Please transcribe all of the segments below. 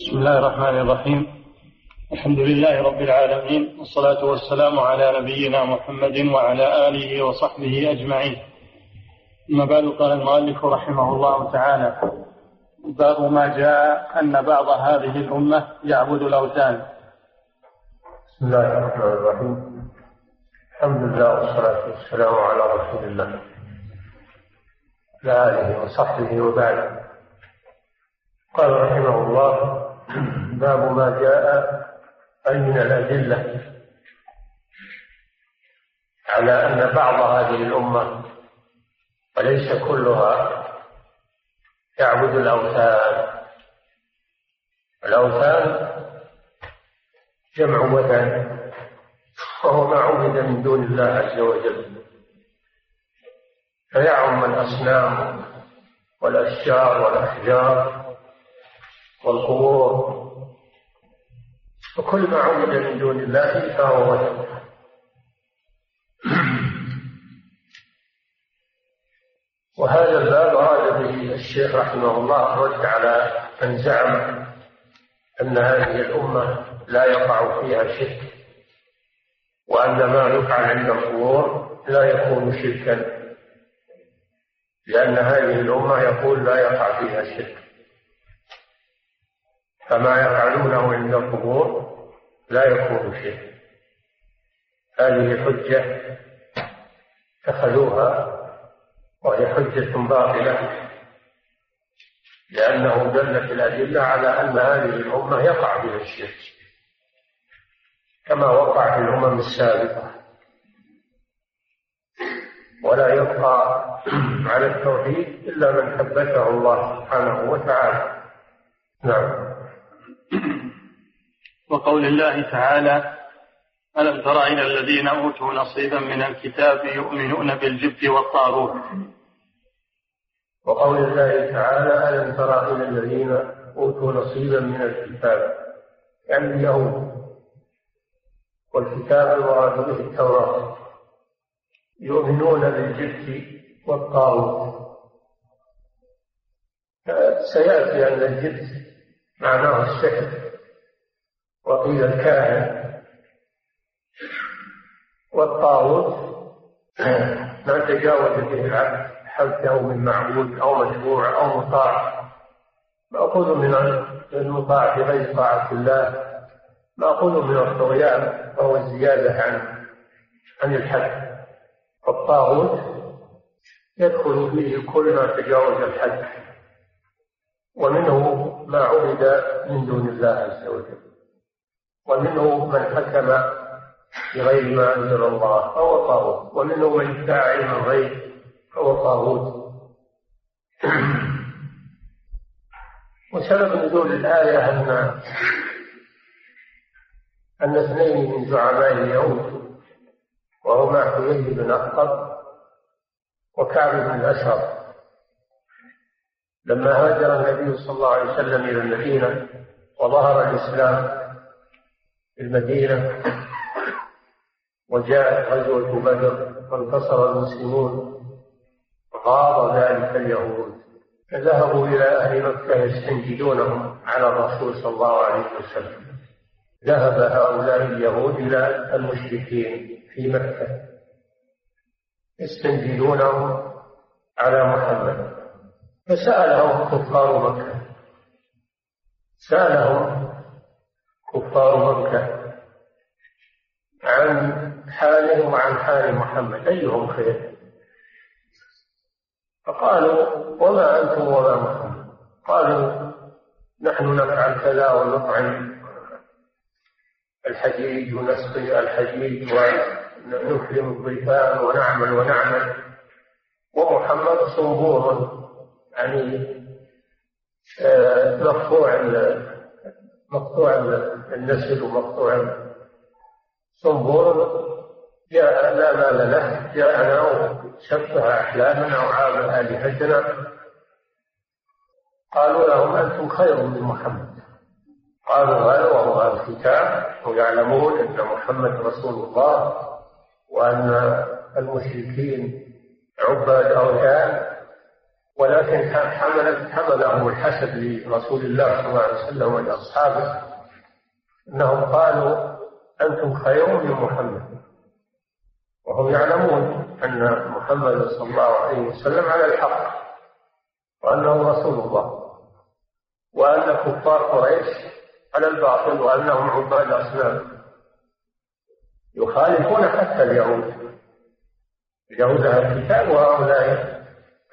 بسم الله الرحمن الرحيم. الحمد لله رب العالمين والصلاة والسلام على نبينا محمد وعلى آله وصحبه أجمعين. أما بعد قال المؤلف رحمه الله تعالى باب ما جاء أن بعض هذه الأمة يعبد الأوثان. بسم الله الرحمن الرحيم. الحمد لله والصلاة والسلام على رسول الله. وعلى آله وصحبه وبعد. قال رحمه الله باب ما جاء أي من الأدلة على أن بعض هذه الأمة وليس كلها يعبد الأوثان. الأوثان جمع وثن وهو ما عبد من دون الله عز وجل. فيعم الأصنام والأشجار والأحجار. والقبور. وكل ما عبد من دون الله فهو وثن وهذا الباب أراد به الشيخ رحمه الله الرد على من زعم أن هذه الأمة لا يقع فيها شرك وأن ما يفعل عند القبور لا يكون شركا لأن هذه الأمة يقول لا يقع فيها شرك. فما يفعلونه عند القبور لا يكون شرك هذه حجة اتخذوها وهي حجة باطلة لأنه دلت الأدلة على أن هذه الأمة يقع بها الشرك كما وقع في الأمم السابقة. ولا يبقى على التوحيد إلا من ثبته الله سبحانه وتعالى. نعم. وقول الله تعالى ألم تر إلى الذين أوتوا نصيبا من الكتاب يؤمنون بالجبت والطاغوت؟ وقول الله تعالى ألم تر إلى الذين أوتوا نصيبا من الكتاب يعني اليهود والكتاب المراد به التوراة. يؤمنون بالجبت والطاغوت. سيأتي أن الجبت معناه السحر. وقيل الكاهن. والطاغوت ما تجاوز به العبد حده من معبود أو مشروع أو مطاع. مأخوذ من المطاع في غير طاعة الله. مأخوذ من الطغيان وهو الزيادة عن عن الحد. الطاغوت يدخل فيه كل ما تجاوز الحد. ومنه ما عبد من دون الله عز وجل. ومنه من حكم بغير ما أنزل الله فهو طاغوت. ومنه من ادعى علم الغيب فهو طاغوت. وسبب نزول الآية أن أن اثنين من زعماء اليهود وهما حيي بن أخطب وكعب بن الأشرف لما هاجر النبي صلى الله عليه وسلم إلى المدينة وظهر الإسلام في المدينة وجاءت غزوة بدر وانتصر المسلمون غاض ذلك اليهود فذهبوا إلى أهل مكة يستنجدونهم على الرسول صلى الله عليه وسلم. ذهب هؤلاء اليهود إلى المشركين في مكة يستنجدونهم على محمد. فسألهم كفار مكة. سألهم كفار مكة عن حالهم وعن حال محمد. أيهم خير؟ فقالوا وما أنتم وما محمد؟ قالوا نحن نفعل كذا ونطعم الحجيج ونسقي الحجيج ونكرم الضيفان ونعمل ونعمل. ومحمد صنبور يعني مقطوع مقطوع النسل ومقطوع صنبور جاء لا مال له جاءنا وشبه أحلامنا وعاب آلهتنا. قالوا لهم أنتم خير من محمد. قالوا هذا وهو الكتاب ويعلمون أن محمد رسول الله وأن المشركين عباد أوثان ولكن حمل حملهم الحسد لرسول الله صلى الله عليه وسلم ولأصحابه أنهم قالوا أنتم خير من محمد. وهم يعلمون أن محمد صلى الله عليه وسلم على الحق وأنه رسول الله وأن كفار قريش على الباطل وأنهم عباد أصنام يخالفون حتى اليهود. اليهود أهل الكتاب وهؤلاء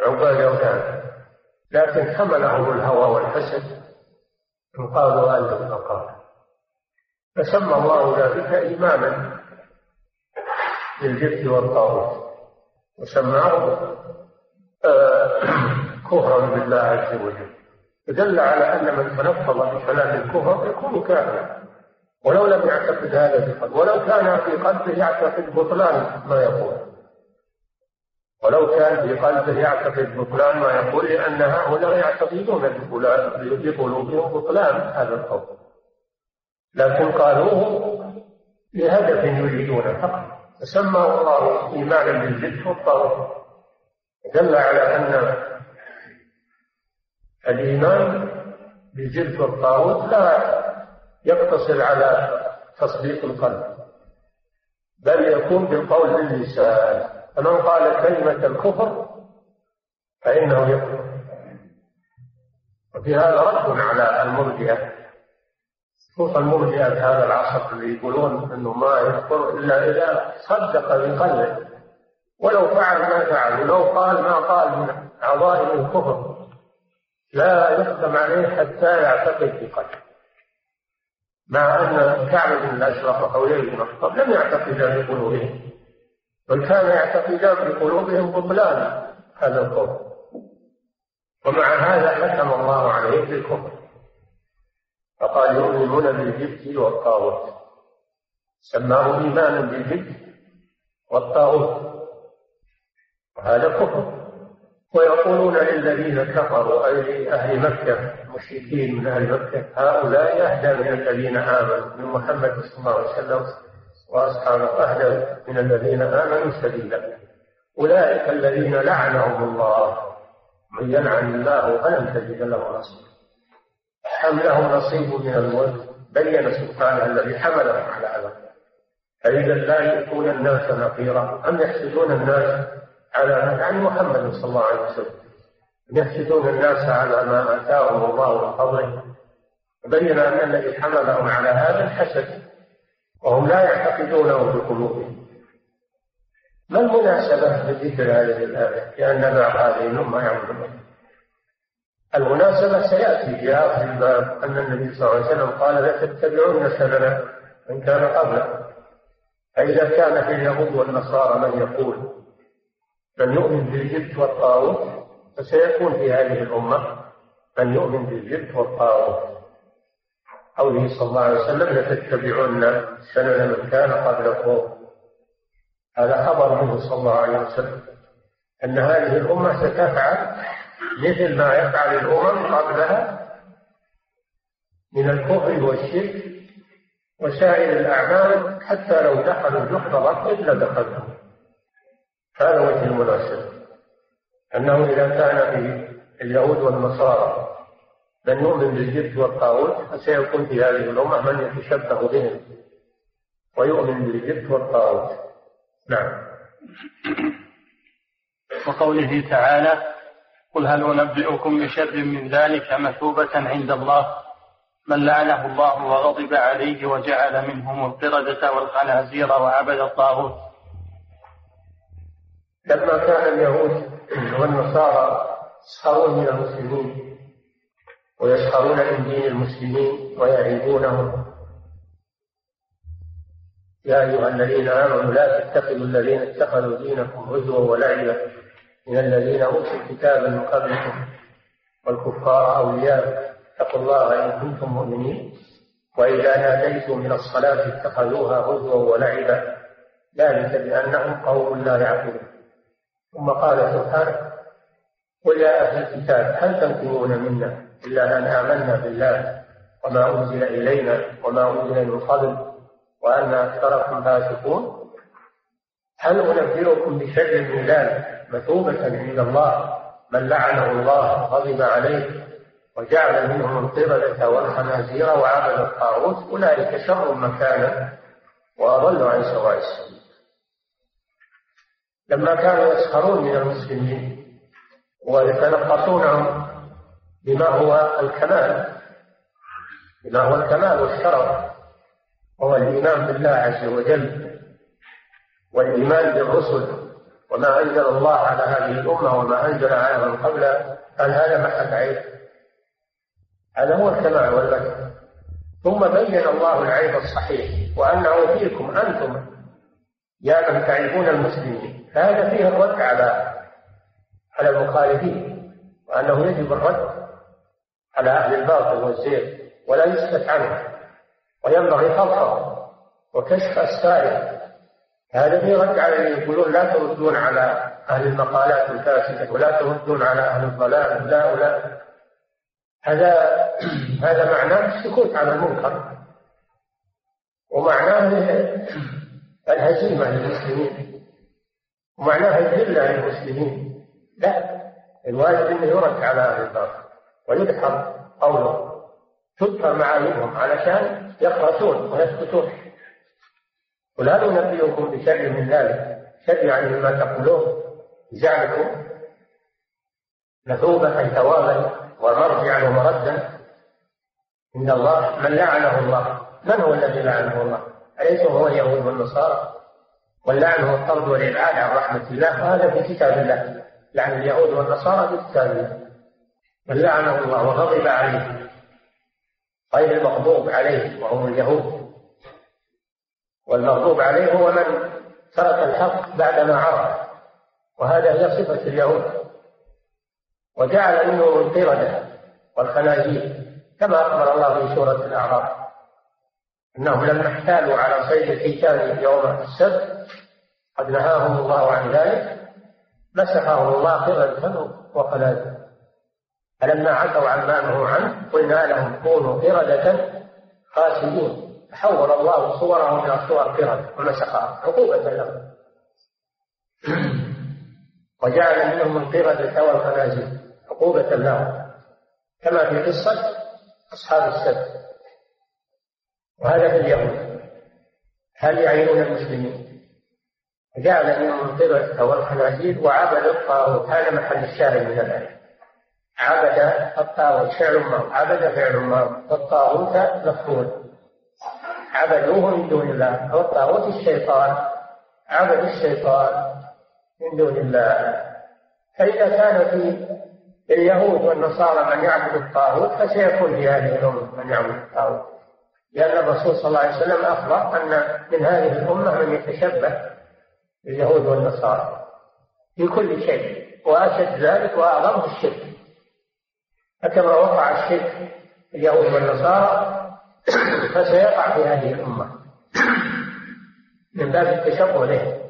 عباد أوثان لكن حملهم الهوى والحسد إن قالوا فقال فسمى الله ذلك إيمانا للجبت والطاغوت. وسماه آه، كفرا بالله عز وجل. فدل على أن من تنفض بكلام الكفر يكون كافرا. ولو لم يعتقد هذا بقلبه ولو كان في قلبه يعتقد بطلان ما يقول. ولو كان في قلبه يعتقد بطلان ما يقول لأن هؤلاء يعتقدون بقلوبهم بطلان هذا القول. لكن قالوه لهدف يريدونه فقط. فسماه الله إيمانا بالجد والطاغوت دل على أن الإيمان بالجد والطاغوت لا يقتصر على تصديق القلب بل يكون بالقول باللسان فمن قال كلمة الكفر فإنه يكفر. وفي هذا رد على المرجئة خصوصا المرجئة في هذا العصر اللي يقولون إنه ما يكفر إلا إذا صدق بقلبه ولو فعل ما فعل ولو قال ما قال من عظائم الكفر لا يقدم عليه حتى يعتقد بقلبه. مع أن كعب بن الاشرف زيد بن لم يعتقدا بقلوبهم بل كان يعتقدان بقلوبهم بطلان هذا القول ومع هذا حكم الله عليه بالكفر. فقال يؤمنون بالجبت والطاغوت. سماه إيمانا بالجبت والطاغوت. وهذا كفر. ويقولون للذين كفروا أي لأهل مكة مشركين من أهل مكة هؤلاء أهدى من الذين آمنوا من محمد صلى الله عليه وسلم. واصحابه اهدى من الذين آمنوا سبيلا. أولئك الذين لعنهم الله. من يلعن الله فلن تجد له نصيرا أم لهم نصيب من الملك بين سبحانه الذي حملهم على هذا فإذا لا يؤتون الناس نقيرا. أم يحسدون الناس على عن محمد صلى الله عليه وسلم؟ يحسدون الناس على ما آتاهم الله من فضله؟ بين أن الذي حملهم على هذا الحسد وهم لا يعتقدونه بقلوبهم ما المناسبة لذكر هذه الآية؟ لأن بعض هذه الأمة يعملون المناسبة سيأتي في آخر الباب أن النبي صلى الله عليه وسلم قال لا تتبعون سنن من كان قبله فإذا كان في اليهود والنصارى من يقول من يؤمن بالجبت والطاغوت فسيكون في هذه الأمة من يؤمن بالجبت والطاغوت. قوله صلى الله عليه وسلم لتتبعن سنن من كان قبلكم. هذا خبر منه صلى الله عليه وسلم. أن هذه الأمة ستفعل مثل ما يفعل الأمم قبلها من الكفر والشرك وسائر الأعمال حتى لو دخلوا جحر رب لدخلهم. هذا وجه المناسبة أنه إذا كان في اليهود والنصارى من يؤمن بالجبت والطاغوت فسيكون في هذه الأمة من يتشبه بهم. ويؤمن بالجبت والطاغوت. نعم. وقوله تعالى قل هل أنبئكم بشر من ذلك مثوبة عند الله؟ من لعنه الله وغضب عليه وجعل منهم القردة والخنازير وعبد الطاغوت. لما كان اليهود والنصارى يسخرون من المسلمين ويسخرون من دين المسلمين ويعيبونهم. يا أيها الذين آمنوا لا تتخذوا الذين اتخذوا دينكم هزوا ولعبا من الذين أوتوا الكتاب من قبلكم والكفار أولياء. اتقوا الله إن كنتم مؤمنين. وإذا ناديتم من الصلاة اتخذوها هزوا ولعبا. ذلك بأنهم قوم لا يعقلون. ثم قال سبحانه قل يا أهل الكتاب هل تنقمون منا؟ إلا أن آمنا بالله وما أنزل إلينا وما أنزل من قبل وأن أكثركم فاسقون. هل أنبئكم بشر من ذلك مثوبة عند الله من لعنه الله غضب عليه وجعل منهم القردة والخنازير وعبد الطاغوت؟ أولئك شر مكانا وأضل عن سواء السبيل. لما كانوا يسخرون من المسلمين ويتنقصونهم بما هو الكمال. بما هو الكمال والشرف. وهو الإيمان بالله عز وجل. والإيمان بالرسل. وما أنزل الله على هذه الأمة وما أنزل على من قبل. قال هذا محل عيب؟ هذا هو الكمال والبدء. ثم بين الله العيب الصحيح. وأنه فيكم أنتم. يا من تعيبون المسلمين. فهذا فيه الرد على على المخالفين. وأنه يجب الرد على أهل الباطل والزيغ ولا يسكت عنه وينبغي خلقه وكشف أسراره هذا في رد على اللي يقولون لا تردون على أهل المقالات الفاسدة ولا تردون على أهل الضلال لا ولا. هذا هذا معناه السكوت على المنكر. ومعناه الهزيمة للمسلمين. ومعناه الذلة للمسلمين. لا الواجب إنه يرد على أهل الباطل. ويدحر قوله تذكر معايبهم علشان يخرسون ويسكتون. ولا ننبئكم بشر من ذلك؟ شر يعني مما تقولون زعمكم مثوبة ثوابا ومرجعا ومردا. إن الله من لعنه الله. من هو الذي لعنه الله؟ أليس هو اليهود والنصارى؟ واللعن هو الطرد والإبعاد عن رحمة الله. وهذا في كتاب الله. لعن اليهود والنصارى في كتاب الله. من لعنه الله وغضب عليه. غير المغضوب عليه وهم اليهود. والمغضوب عليه هو من ترك الحق بعدما عرف. وهذا هي صفة اليهود. وجعل منهم القردة والخنازير كما أخبر الله في سورة الأعراف. أنهم لما احتالوا على صيد الحيتان يوم السبت. قد نهاهم الله عن ذلك. مسحهم الله قردة وخنازير. فلما عتوا عن ما نهوا عنه قلنا لهم كونوا قردة خاسئين. فحول الله صورهم إلى صور قردة ومسخها عقوبة لهم وجعل منهم القردة والخنازير عقوبة لهم. كما في قصة أصحاب السبت. وهذا في اليهود. هل يعينون المسلمين؟ جعل منهم القردة والخنازير وعبد الطاغوت. هذا محل الشاهد من الآية. عبد الطاغوت فعل ماض عبد فعل ماض والطاغوت مفعول. عبدوه من دون الله. والطاغوت الشيطان. عبد الشيطان من دون الله. فإذا كان في اليهود والنصارى من يعبد الطاغوت فسيكون في هذه الأمة من يعبد الطاغوت. لأن الرسول صلى الله عليه وسلم أخبر أن من هذه الأمة من يتشبه باليهود والنصارى في كل شيء وأشد ذلك وأعظمه الشرك. فكما وقع الشرك اليهود والنصارى فسيقع في هذه الأمة من باب التشبه له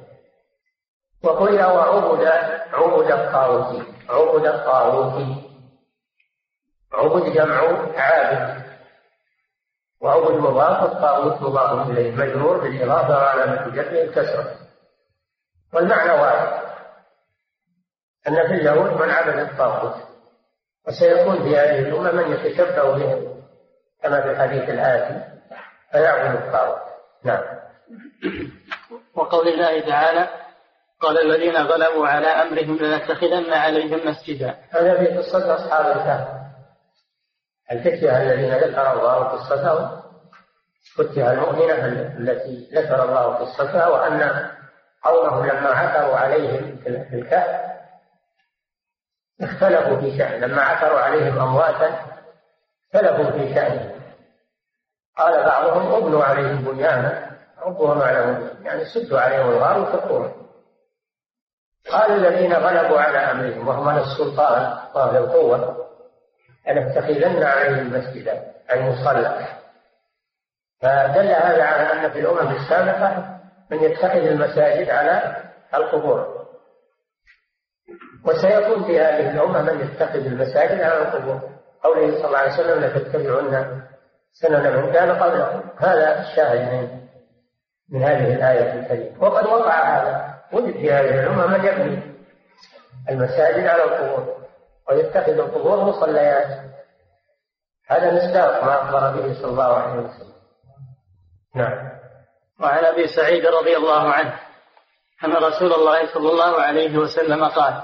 وقل وعبد عبد الطاغوت عبد الطاغوت عبد جمع عابد وعبد مضاف الطاغوت مضاف إليه مجرور بالإضافة على جره الكسرة والمعنى واحد أن في اليهود من عبد الطاغوت. وسيكون في هذه الأمة من يتشبه بهم كما في الحديث الآتي فيعبد الطاغوت. نعم. وقول الله تعالى قال الذين غلبوا على أمرهم لنتخذن عليهم مسجدا. هذا في قصة أصحاب الكهف. الفتية الذين ذكر الله قصتهم فتية المؤمنة التي ذكر الله قصتها وأن قومهم لما عثروا عليهم في الكهف اختلفوا في شأن. لما عثروا عليهم أمواتا اختلفوا في شأنهم. قال بعضهم ابنوا عليهم بنيانا ربهم أعلم يعني سدوا عليهم الغار وفقوهم. قال الذين غلبوا على أمرهم وهم على السلطان صاحب القوة لنتخذن عليهم مسجدا أي مصلى. فدل هذا على أن في الأمم السابقة من يتخذ المساجد على القبور. وسيكون في هذه الأمة من يتخذ المساجد على القبور. قوله صلى الله عليه وسلم لتتبعن سنن من كان قبلكم هذا الشاهد من من هذه الآية الكريمة. وقد وقع هذا. وجد في هذه الأمة من يبني المساجد على القبور ويتخذ القبور مصليات. هذا مصداق ما أخبر به صلى الله عليه وسلم. نعم. وعن أبي سعيد رضي الله عنه. أن رسول الله صلى الله عليه وسلم قال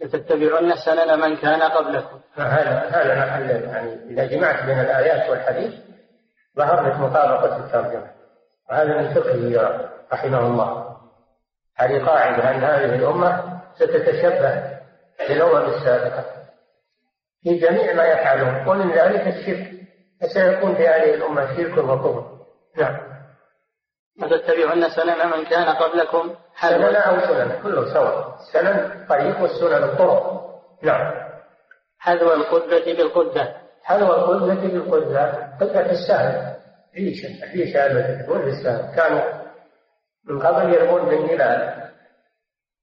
لتتبعن سنن من كان قبلكم. هذا هذا محل يعني إذا جمعت بين الآيات والحديث ظهر لك مطابقة الترجمة. وهذا من فقهه رحمه الله. هذه قاعدة أن هذه الأمة ستتشبه بالأمم السابقة. في جميع ما يفعلون. ومن ذلك الشرك. فسيكون في هذه الأمة شرك وكفر. نعم. وتتبعن سنن من كان قبلكم سنن أو سنن كله سواء. سنن طريق والسنن الطرق. نعم. حذو القدة بالقدة. حذو القدة بالقدة. قدة السهل. عيشة عيشة التي تكون بالسهل كانوا من قبل يرمون بالنبال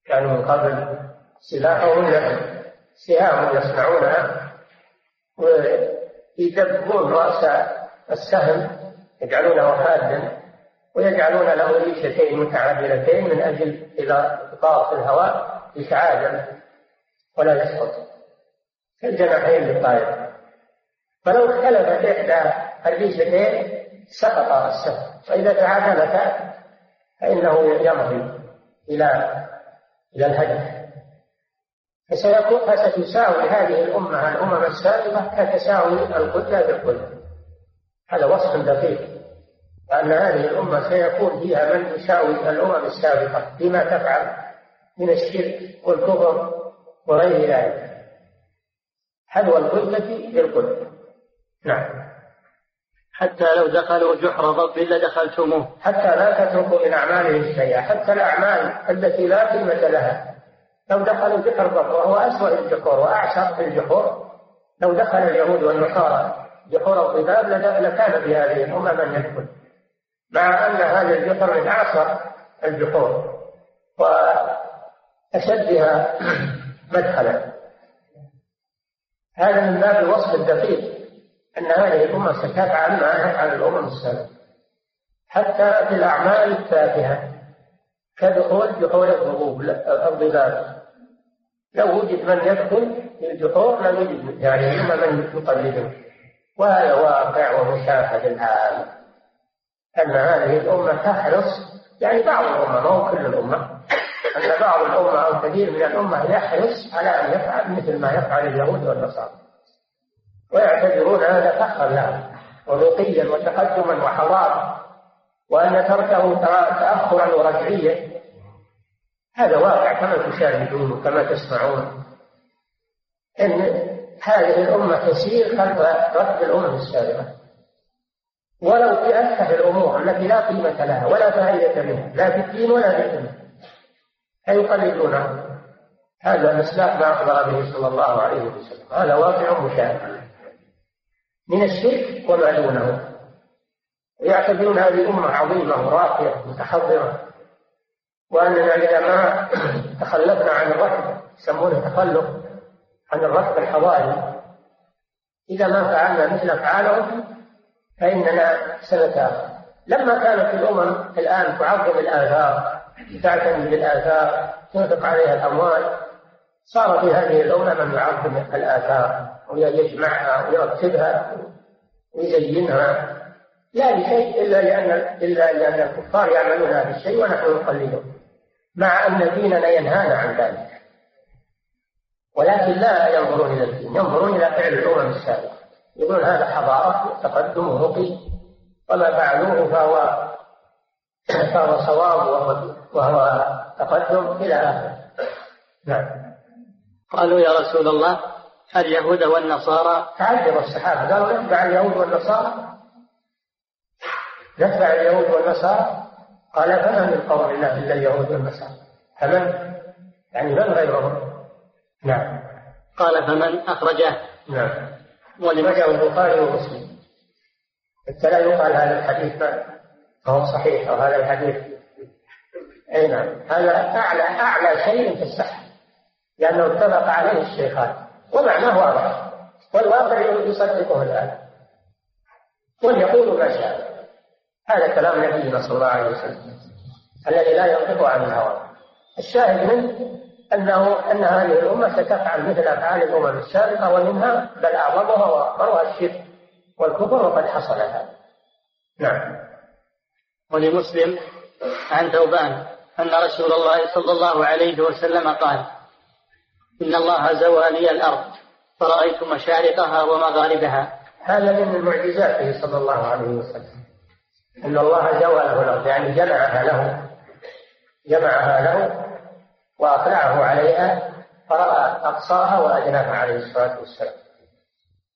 كانوا من قبل سلاحهم لهم سهام يصنعونها ويدبون رأس السهم يجعلونه حادا. ويجعلون له ريشتين متعادلتين من أجل إذا طار في الهواء يتعادل ولا يسقط. كالجناحين للطائر. فلو اختلفت إحدى الريشتين سقط السهم فإذا تعادلتا فإنه يمضي إلى إلى الهدف. فسيكون فستساوي هذه الأمة الأمم السابقة كتساوي القدرة بالقدرة هذا وصف دقيق. وأن هذه الأمة سيكون فيها من يساوي الأمم السابقة فيما تفعل من الشرك والكفر وغير ذلك. حذو القدرة بالقدرة نعم. حتى لو دخلوا جحر ضب لدخلتموه حتى لا تتركوا من أعمالهم شيئا حتى الأعمال التي لا قيمة لها. لو دخلوا جحر ضب وهو أسوأ الجحور وأعشق الجحور لو دخل اليهود والنصارى جحور الضباب لكان في هذه الأمة من يدخل. مع أن هذا الجحر من أعصر الجحور وأشدها مدخلا. هذا من باب الوصف الدقيق أن هذه الأمة ستفعل ما يفعل الأمم السابقة. حتى في الأعمال التافهة كدخول جحور الضبوب الضباب لو وجد من يدخل في الجحور لم يجد يعني إما من يقلده. وهذا واقع ومشاهد الآن أن هذه الأمة تحرص يعني بعض الأمة ما هو كل الأمة أن بعض الأمة أو كثير من الأمة يحرص على أن يفعل مثل ما يفعل اليهود والنصارى. ويعتبرون هذا فخرا لهم ورقيا وتقدما وحضارة وأن تركه تأخرا ورجعيا. هذا واقع كما تشاهدون وكما تسمعون أن هذه الأمة تسير خلف ركب الأمم السابقة. ولو في أتفه الأمور التي لا قيمة لها ولا فائدة منها لا في الدين ولا في الدنيا. فيقلدونه هذا مصداق ما أخبر به صلى الله عليه وسلم. هذا واقع مشاهد من الشرك وما دونه ويعتبرون هذه أمة عظيمة وراقية متحضرة. وأننا إذا ما تخلفنا عن الركب يسمونه تخلف عن الركب الحضاري إذا ما فعلنا مثل أفعالهم فإننا سنتأخر لما كانت الأمم الآن تعظم الآثار تعتني بالآثار تنفق عليها الأموال صار في هذه الأمة من يعظم الآثار ويجمعها ويرتبها ويزينها. لا لشيء إلا لأن إلا لأن الكفار يعملون هذا الشيء ونحن نقلدهم مع أن ديننا ينهانا عن ذلك. ولكن لا ينظرون إلى الدين ينظرون إلى فعل الأمم السابقة. يقولون هذا حضارة تقدم ورقي وما فعلوه فهو فهو صواب وهو, وهو تقدم إلى آخره. نعم. قالوا يا رسول الله اليهود والنصارى. تعجب الصحابة. قالوا نتبع اليهود والنصارى؟ نتبع اليهود والنصارى؟ قال فمن من قوم الله إلا اليهود والنصارى؟ فمن؟ يعني من غيرهم؟ نعم. قال فمن أخرجه. نعم. ولمجأ البخاري ومسلم. حتى لا يقال هذا الحديث فهو صحيح أو هذا الحديث. أي نعم. هذا أعلى أعلى شيء في الصحة. لأنه اتفق عليه الشيخان. ومعناه واضح. والواقع يصدقه الآن. وليقول ما شاء. هذا كلام نبينا صلى الله عليه وسلم. الذي لا ينطق عن الهوى. الشاهد منه أنه أن هذه الأمة ستفعل مثل أفعال الأمم السابقة ومنها بل أعظمها وأكبرها الشرك والكفر وقد حصل هذا نعم. ولمسلم عن ثوبان أن رسول الله صلى الله عليه وسلم قال إن الله زوى لي الأرض فرأيت مشارقها ومغاربها. هذا من معجزاته صلى الله عليه وسلم. أن الله زوى له الأرض يعني جمعها له. جمعها له وأقلعه عليها فرأى أقصاها وأدناها عليه الصلاة والسلام.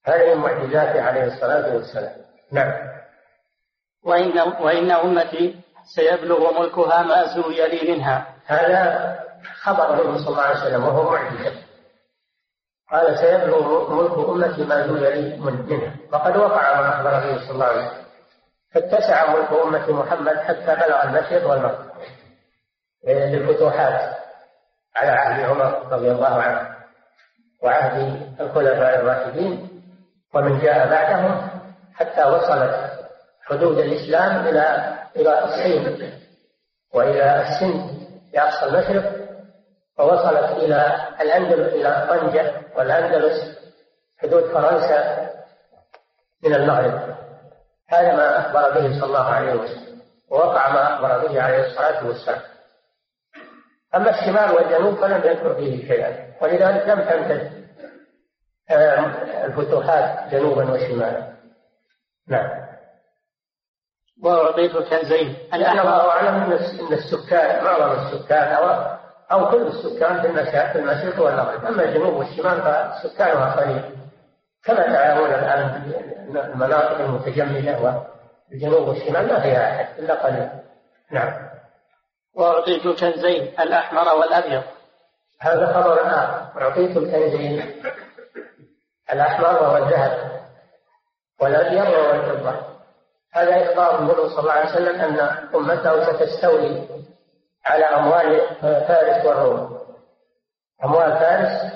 هذه من معجزاته عليه الصلاة والسلام. نعم. وإن, وإن أمتي سيبلغ ملكها ما زوي لي منها. هذا خبر النبي صلى الله عليه وسلم وهو معجزة. قال سيبلغ ملك أمتي ما زوي لي منها. وقد وقع ما أخبر به صلى الله عليه وسلم. فاتسع ملك أمة محمد حتى بلغ المشرق والمغرب. للفتوحات. على عهد عمر رضي الله عنه وعهد الخلفاء الراشدين ومن جاء بعدهم حتى وصلت حدود الإسلام إلى إلى الصين وإلى السند في أقصى المشرق ووصلت إلى الأندلس إلى طنجة والأندلس حدود فرنسا من المغرب. هذا ما أخبر به صلى الله عليه وسلم ووقع ما أخبر به عليه الصلاة والسلام. أما الشمال والجنوب فلم يذكر فيه شيئا. ولذلك لم تنتج الفتوحات جنوبا وشمالا. نعم. وأعطيت كنزين الله أعلم أن السكان معظم السكان أو أو كل السكان في في المشرق والمغرب. أما الجنوب والشمال فسكانها قليل. كما تعلمون الآن المناطق المتجمدة والجنوب والشمال ما فيها أحد إلا قليل. نعم. وأعطيت كنزين الأحمر والأبيض. هذا خبر آخر. أعطيت الكنزين الأحمر وهو الذهب والأبيض وهو الفضة هذا إخبار النبي صلى الله عليه وسلم أن أمته ستستولي على أموال فارس والروم. أموال فارس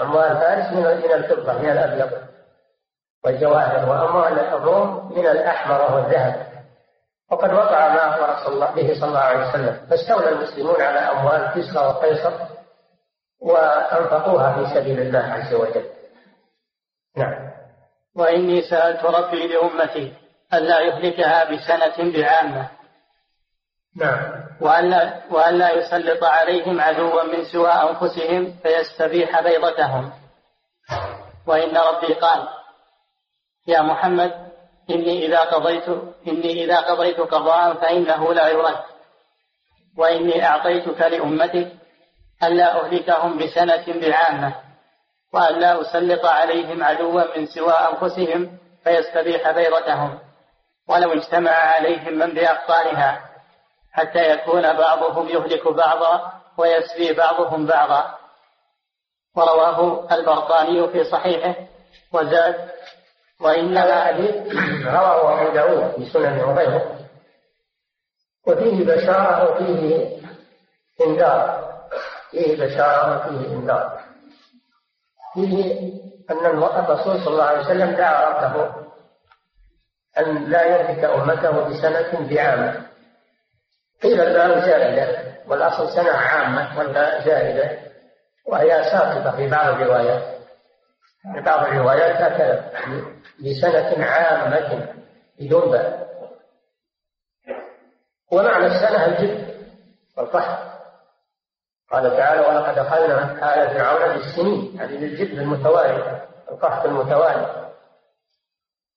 أموال فارس من من الفضة من الأبيض والجواهر وأموال الروم من الأحمر وهو الذهب وقد وقع ما أخبر به صلى الله عليه وسلم. فاستولى المسلمون على أموال كسرى وقيصر وأنفقوها في سبيل الله عز وجل. نعم. وإني سألت ربي لأمتي ألا يهلكها بسنة بعامة. نعم. وألا, وألا يسلط عليهم عدوا من سوى أنفسهم فيستبيح بيضتهم. وإن ربي قال يا محمد إني إذا قضيت إني إذا قضيت قضاء فإنه لا يرد. وإني أعطيتك لأمتك ألا أهلكهم بسنة بعامة وألا أسلط عليهم عدوا من سوى أنفسهم فيستبيح بيضتهم ولو اجتمع عليهم من بأقطارها حتى يكون بعضهم يهلك بعضا ويسبي بعضهم بعضا. ورواه البرقاني في صحيحه وزاد وإنما حديث رواه أبو داود في سنن وغيره. وفيه بشارة وفيه إنذار. فيه بشارة وفيه إنذار. فيه أن الرسول صلى الله عليه وسلم دعا ربه أن لا يهلك أمته بسنة بعامة. قيل الباب زائدة والأصل سنة عامة ولا زائدة وهي ساقطة في بعض الروايات. في بعض الروايات هكذا. بسنة عامة بدون باء ومعنى السنة الجد والقحط قال تعالى ولقد أخذنا آل فرعون بالسنين. هذه بالجد المتوالي القحط المتوالي.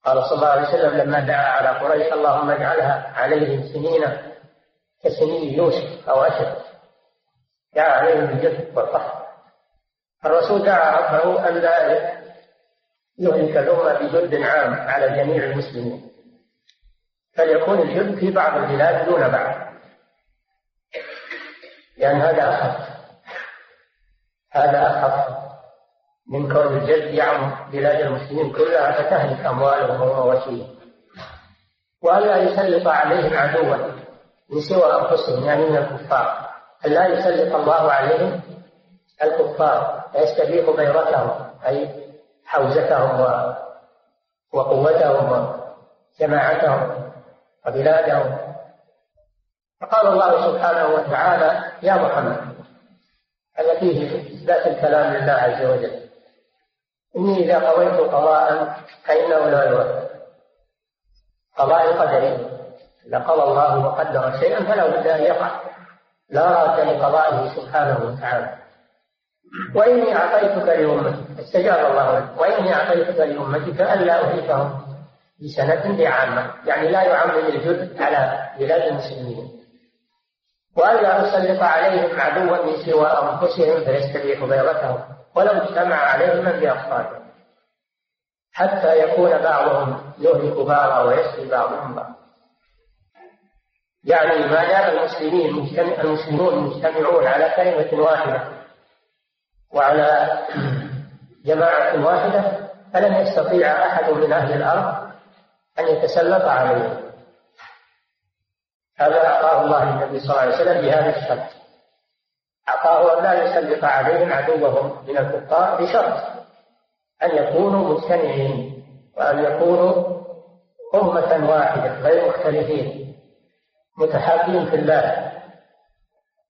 قال صلى الله عليه وسلم لما دعا على قريش اللهم اجعلها عليهم سنين كسنين يوسف أو أشد. دعا عليهم بالجد والقحط الرسول دعا ربه أن لا يهلك الأمة بجند عام على جميع المسلمين فليكون الجند في بعض البلاد دون بعض. لأن هذا أخف. هذا أخف من كون الجد يعم بلاد المسلمين كلها فتهلك أموالهم ومواشيهم. وألا يسلط عليهم عدوا من سوى أنفسهم يعني من الكفار. ألا يسلط الله عليهم؟ الكفار. فيستبيح غيرتهم أي حوزتهم وقوتهم وجماعتهم وبلادهم. فقال الله سبحانه وتعالى يا محمد هذا فيه إثبات الكلام لله عز وجل. إني إذا قضيت قضاء فإنه لا يرد قضاء قدري. إذا قضى الله وقدر شيئا فلا بد أن يقع. لا راد لقضائه سبحانه وتعالى. وإني أعطيتك لأمتك. استجاب الله لك. وإني أعطيتك لأمتك ألا أهلكهم بسنة بعامة. يعني لا يعمم الجد على بلاد المسلمين. وألا أسلط عليهم عدوا من سوى أنفسهم فيستبيح بيضتهم. ولو اجتمع عليهم من بأخطارهم حتى يكون بعضهم يهلك بعضا ويسري بعضهم بعضا. يعني ما دام المسلمين المسلمون مجتمعون على كلمة واحدة وعلى جماعة واحدة فلن يستطيع أحد من أهل الأرض أن يتسلط عليهم. هذا أعطاه الله النبي صلى الله عليه وسلم بهذا الشرط. أعطاه أن لا يسلط عليهم عدوهم من الكفار بشرط أن يكونوا مجتمعين وأن يكونوا أمة واحدة غير مختلفين متحابين في الله.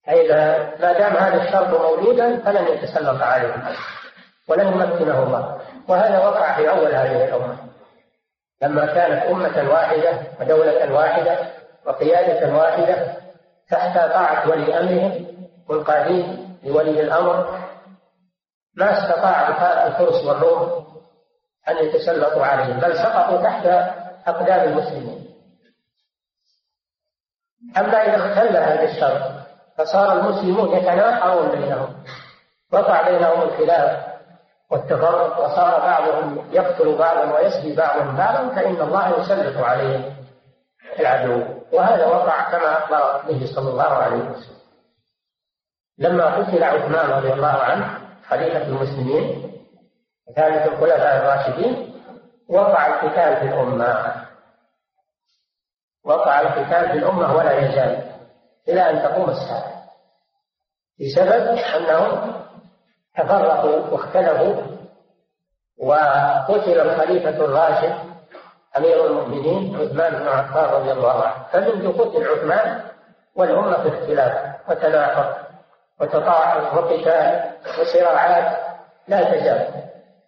فإذا ما دام هذا الشرط موجودا فلن يتسلط عليهم ولن يمكنه الله. وهذا وقع في أول هذه الأمة. لما كانت أمة واحدة ودولة واحدة وقيادة واحدة تحت طاعة ولي أمرهم والقادين لولي الأمر ما استطاع الفرس والروم أن يتسلطوا عليهم بل سقطوا تحت أقدام المسلمين. أما إذا اختل هذا الشرط فصار المسلمون يتناحرون بينهم. وقع بينهم الخلاف والتفرق وصار بعضهم يقتل بعضا ويسبي بعضهم بعضا فإن الله يسلط عليهم العدو. وهذا وقع كما أخبر به صلى الله عليه وسلم. لما قتل عثمان رضي الله عنه خليفة المسلمين ثالث الخلفاء الراشدين وقع القتال في الأمة. وقع القتال في الأمة ولا يزال. إلى أن تقوم الساعة بسبب أنهم تفرقوا واختلفوا وقتل الخليفة الراشد أمير المؤمنين عثمان بن عفان رضي الله عنه. فمنذ قتل عثمان والأمة في اختلاف وتناحر وتطاعن وقتال وصراعات لا تزال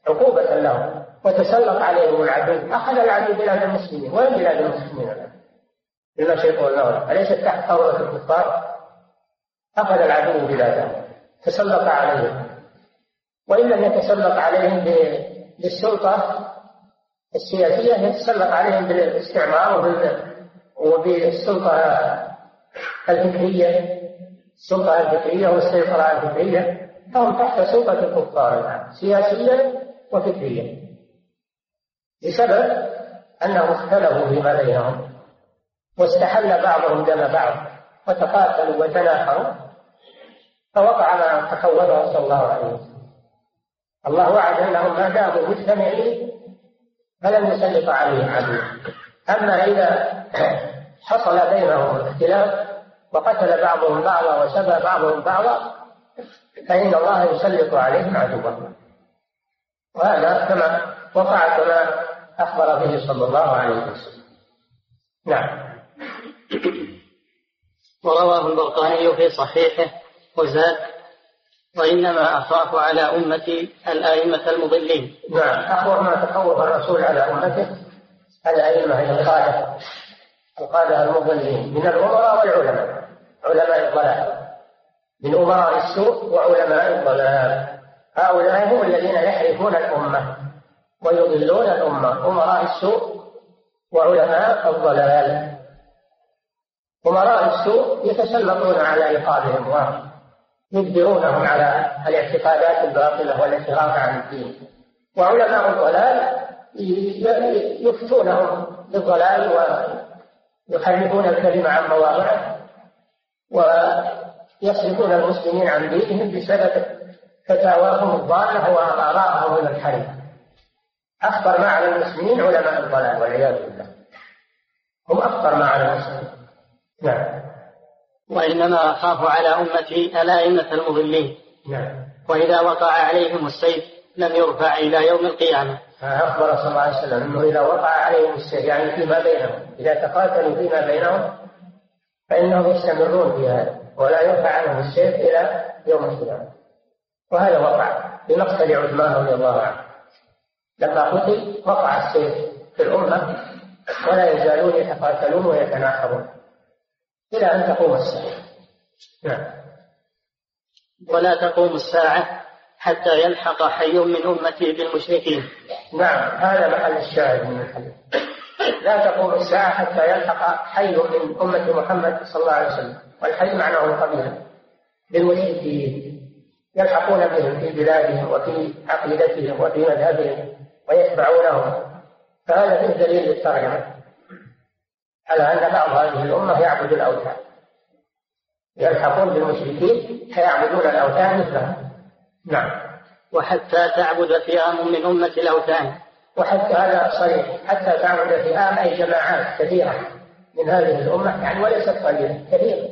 عقوبة لهم. وتسلط عليهم العدو. أخذ العدو بلاد المسلمين. وين بلاد المسلمين؟ الآن؟ بالمشرق والمغرب أليست تحت ثورة الكفار؟ أخذ العدو بلادهم تسلط عليهم. وإن لم يتسلط عليهم بالسلطة السياسية يتسلط عليهم بالاستعمار وبالسلطة الفكرية السلطة الفكرية والسيطرة الفكرية. فهم تحت سلطة الكفار الآن سياسيا وفكريا بسبب أنهم اختلفوا فيما بينهم واستحل بعضهم دم بعض وتقاتلوا وتناحروا فوقع ما تخوفه صلى الله عليه وسلم. الله وعد أنهم ما داموا مجتمعين فلن يسلط عليهم عدوا أما إذا حصل بينهم اختلاف وقتل بعضهم بعضا وسبى بعضهم بعضا فإن الله يسلط عليهم عدوهم. وهذا كما وقع كما أخبر به صلى الله عليه وسلم. نعم. ورواه البرقاني في صحيحه وزاد وإنما أخاف على أمتي الأئمة المضلين. نعم أخبر ما تخوف الرسول على أمته الأئمة القادة القادة المضلين. من الأمراء والعلماء علماء الضلال. من أمراء السوء وعلماء الضلال. هؤلاء هم الذين يحرفون الأمة ويضلون الأمة أمراء السوء وعلماء الضلال. أمراء السوء يتسلطون على رقابهم ويجبرونهم على الاعتقادات الباطلة والانحراف عن الدين. وعلماء الضلال يفتونهم بالضلال ويحرفون الكلمة عن مواضعه ويصرفون المسلمين عن دينهم بسبب فتاواهم الضالة وآرائهم المنحرفة أخطر ما على المسلمين علماء الضلال والعياذ بالله. هم أخطر ما على المسلمين. نعم. وإنما أخاف على أمتي الأئمة المضلين. نعم. وإذا وقع عليهم السيف لم يرفع إلى يوم القيامة. أخبر صلى الله عليه وسلم أنه إذا وقع عليهم السيف يعني فيما بينهم. إذا تقاتلوا فيما بينهم فإنهم يستمرون في هذا ولا يرفع عنهم السيف إلى يوم القيامة. وهذا وقع في مقتل عثمان رضي الله عنه. لما قتل وقع السيف في الأمة ولا يزالون يتقاتلون ويتناحرون إلى أن تقوم الساعة. نعم. ولا تقوم الساعة حتى يلحق حي من أمتي بالمشركين. نعم هذا محل الشاهد من الحديث. لا تقوم الساعة حتى يلحق حي من أمة محمد صلى الله عليه وسلم. والحي معناه القبيلة بالمشركين. يلحقون بهم في بلادهم وفي عقيدتهم وفي مذهبهم ويتبعونهم. فهذا فيه دليل للترجمة. على أن بعض هذه الأمة يعبد الأوثان. يلحقون بالمشركين فيعبدون الأوثان مثلهم. نعم. وحتى تعبد فئام من أمة الأوثان. وحتى هذا صريح. حتى تعبد فئام أي جماعات كثيرة من هذه الأمة يعني وليست قليلة كثيرة.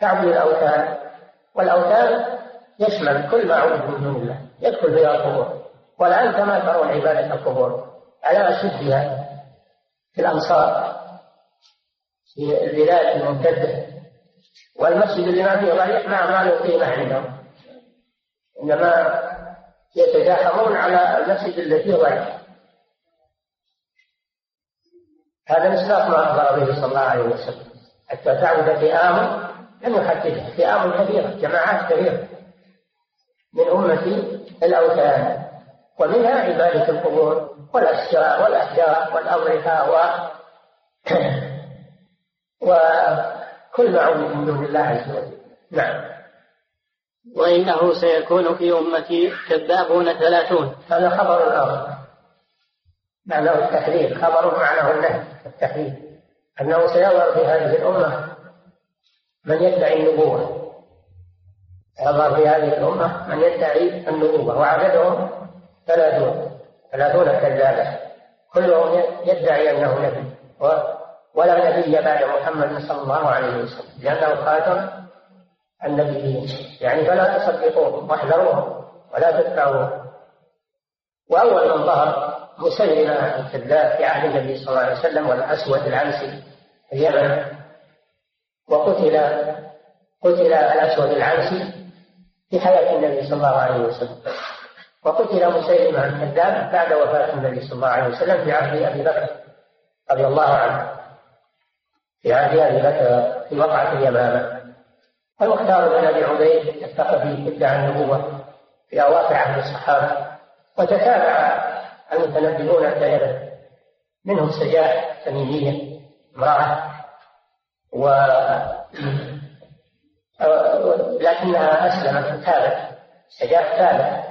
تعبد الأوثان. والأوثان يشمل كل ما عبد من دون الله. يدخل فيها القبور. والآن كما ترون عبادة القبور. على أشدها في الأمصار في البلاد الممتدة. والمسجد اللي ما فيه ضريح ما ما له قيمة عندهم إنما يتزاحمون على المسجد الذي فيه ضريح هذا مصداق ما أخبر به صلى الله عليه وسلم. حتى تعبد فئام لم يحددها فئام كثيرة جماعات كثيرة من أمة الأوثان. ومنها عبادة القبور والأشجار والأحجار والأضرحة وكل ما عبد من دون الله عز وجل. نعم. وإنه سيكون في أمتي كذابون ثلاثون. هذا خبر آخر. معناه التحذير. خبر معناه النهي التحذير. أنه سيظهر في هذه الأمة من يدعي النبوة. يظهر في هذه الأمة من يدعي النبوة. وعددهم ثلاثون. ثلاثون كذابا كلهم يدعي أنه نبي. ولا نبي بعد محمد صلى الله عليه وسلم. لأنه خاتم النبيين يعني فلا تصدقوهم واحذروهم ولا تتبعوهم وأول من ظهر مسلمة الكذاب في عهد النبي صلى الله عليه وسلم والأسود العنسي في اليمن. وقتل قتل الأسود العنسي في حياة النبي صلى الله عليه وسلم. وقتل مسيلمة الكذاب بعد وفاة النبي صلى الله عليه وسلم في عهد أبي بكر رضي الله عنه. في عهد أبي بكر في وقعة اليمامة. المختار بن أبي عبيد الثقفي ادعى النبوة في أواخر عهد الصحابة وتتابع المتنبئون الثلاثة منهم سجاح تميمية امرأة و لكنها أسلمت تابت سجاح تابت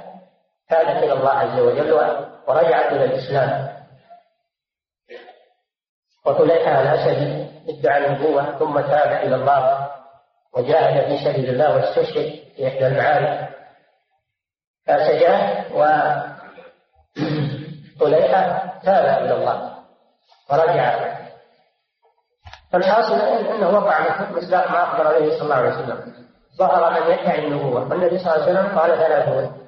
تابت إلى الله عز وجل ورجعت إلى الإسلام. وطليحة الأسدي ادعى النبوة ثم تاب إلى الله وجاهد في سبيل الله واستشهد في إحدى المعارك. فسجاه وطليحة تاب إلى الله ورجع. فالحاصل إنه وقع مصداق ما أخبر به صلى الله عليه وسلم. ظهر من يدعي النبوة. والنبي صلى الله عليه وسلم قال ثلاثون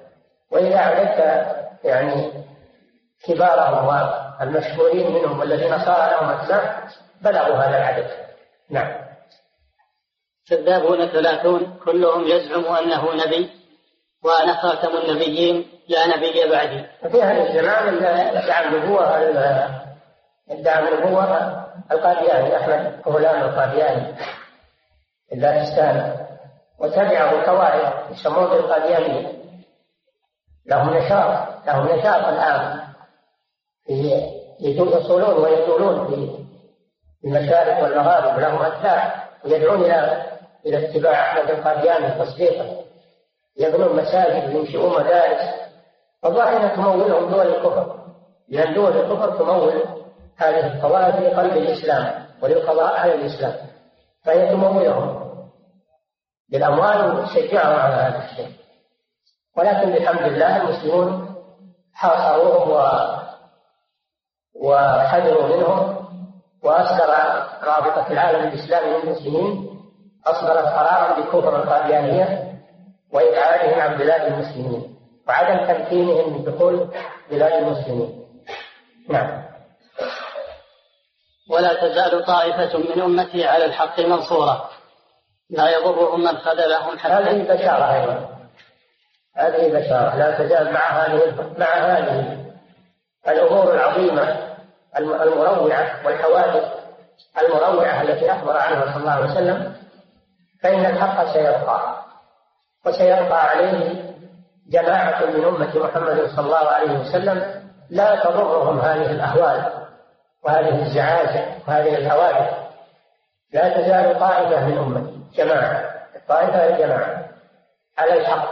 وإذا عددت يعني كبارهم والمشهورين منهم والذين صار لهم اتباع بلغوا هذا العدد. نعم. كذابون ثلاثون كلهم يزعم أنه نبي وأنا خاتم النبيين لا نبي بعدي. في هذا الزمان ادعى النبوة ادعى النبوة القادياني أحمد غلام القادياني في باكستان وتبعه طوائف يسمون بالقاديانية. لهم نشاط لهم نشاط الآن في يصولون ويدورون في المشارق والمغارب لهم أتباع ويدعون إلى إلى اتباع أحمد القادياني تصديقا. يبنون مساجد وينشئون مدارس. والظاهرة تمولهم دول الكفر. لأن دول الكفر تمول هذه الطوائف في قلب الإسلام وللقضاء على الإسلام. فهي تمولهم بالأموال وتشجعهم على هذا الشيء. ولكن بحمد الله المسلمون حاصروهم و وحذروا منهم. وأصدر رابطة العالم الإسلامي للمسلمين أصدرت قرارا بكفر القاديانية وإبعادهم عن بلاد المسلمين وعدم تمكينهم من دخول بلاد المسلمين. نعم. ولا تزال طائفة من أمتي على الحق منصورة. لا يضرهم من خذلهم حتى هذه بشارة أيضا. هذه بشارة. لا تزال مع هذه مع هذه الأمور العظيمة المروعة والحوادث المروعة التي أخبر عنها صلى الله عليه وسلم فإن الحق سيبقى وسيبقى عليه جماعة من أمة محمد صلى الله عليه وسلم لا تضرهم هذه الأهوال وهذه الزعازع وهذه الحوادث لا تزال طائفة من أمتي جماعة الطائفة الجماعة على الحق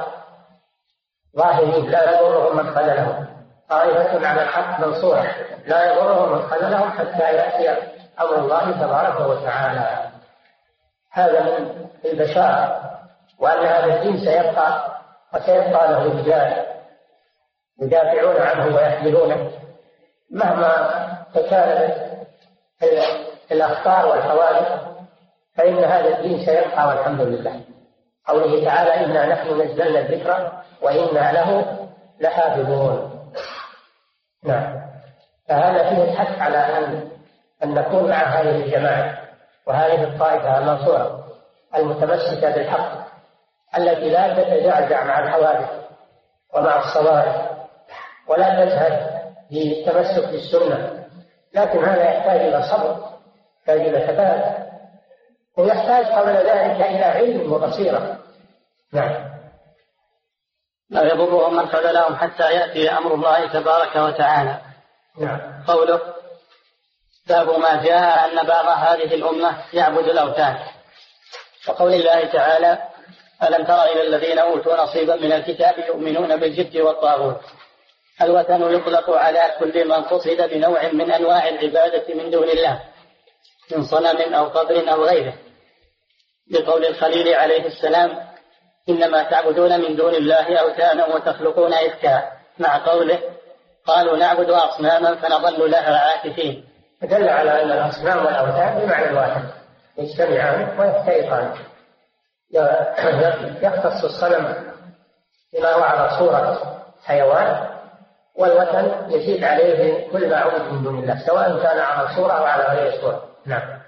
ظاهرين لا يضرهم من خذلهم. طائفة على الحق منصورة لا يضرهم من خذلهم حتى يأتي أمر الله تبارك وتعالى. هذا من البشارة وأن هذا الدين سيبقى وسيبقى له رجال يدافعون عنه ويحملونه. مهما تكالبت الأخطار والحوادث فإن هذا الدين سيبقى والحمد لله. قوله تعالى إنا نحن نزلنا الذكر وإنا له لحافظون. نعم. فهذا فيه الحث على أن أن نكون مع هذه الجماعة وهذه الطائفة المنصورة المتمسكة بالحق التي لا تتزعزع مع الحوادث ومع الصوارف ولا تزهد في التمسك بالسنة. لكن هذا يحتاج إلى صبر يحتاج إلى ثبات ويحتاج قبل ذلك إلى علم وبصيرة. نعم. لا يضرهم من خذلهم حتى يأتي أمر الله تبارك وتعالى. نعم. قوله باب ما جاء أن بعض هذه الأمة يعبد الأوثان. وقول الله تعالى ألم تر إلى الذين أوتوا نصيبا من الكتاب يؤمنون بالجبت والطاغوت؟ الوثن يطلق على كل من قصد بنوع من أنواع العبادة من دون الله من صنم أو قبر أو غيره. بقول الخليل عليه السلام إنما تعبدون من دون الله أوثانا وتخلقون إفكا. مع قوله قالوا نعبد أصناما فنظل لها عاكفين. دل على أن الأصنام والأوثان بمعنى واحد يجتمعان ويفترقان يختص الصنم بما هو على صورة حيوان والوثن يزيد عليه كل ما عبد من دون الله سواء كان على صورة أو على غير صورة. نعم.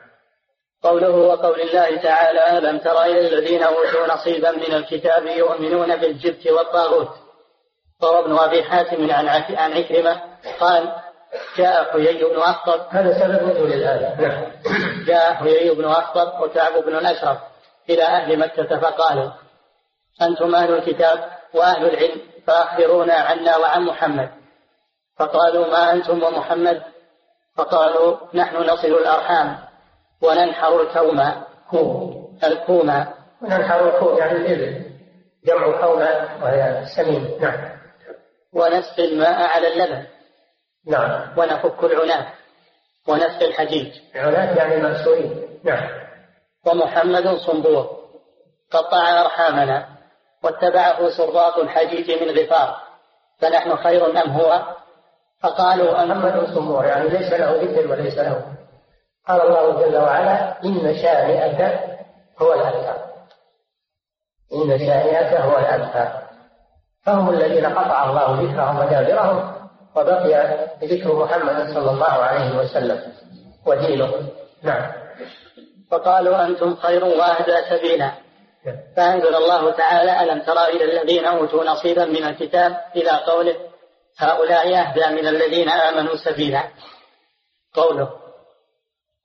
قوله وقول الله تعالى ألم تر إلى الذين أوتوا نصيبا من الكتاب يؤمنون بالجبت والطاغوت؟ روى ابن أبي حاتم عن عن عكرمة قال جاء حيي بن أخطب. هذا سبب نزول الآية نعم. جاء حيي بن أخطب وكعب بن الأشرف إلى أهل مكة فقالوا أنتم أهل الكتاب وأهل العلم فأخبرونا عنا وعن محمد. فقالوا ما أنتم ومحمد؟ فقالوا نحن نصل الأرحام. وننحر الكوم كوم الكوم. وننحر الكوم يعني الإبل. جمع كوماء وهي السمين نعم. ونسقي الماء على اللبن. نعم. ونفك العناة ونسقي الحجيج العناة يعني المأسورين نعم. ومحمد صنبور. قطع أرحامنا. واتبعه سراق الحجيج من غفار. فنحن خير أم هو؟ فقالوا محمد صنبور يعني ليس له ذكر وليس له قال الله جل وعلا إن شانئك هو الأبتر. إن شانئك هو الأبتر. فهم الذين قطع الله ذكرهم ودابرهم وبقي ذكر محمد صلى الله عليه وسلم. ودينه. نعم. فقالوا أنتم خير وأهدى سبيلا. فأنزل الله تعالى ألم ترى إلى الذين أوتوا نصيبا من الكتاب إلى قوله هؤلاء أهدى من الذين آمنوا سبيلا. قوله.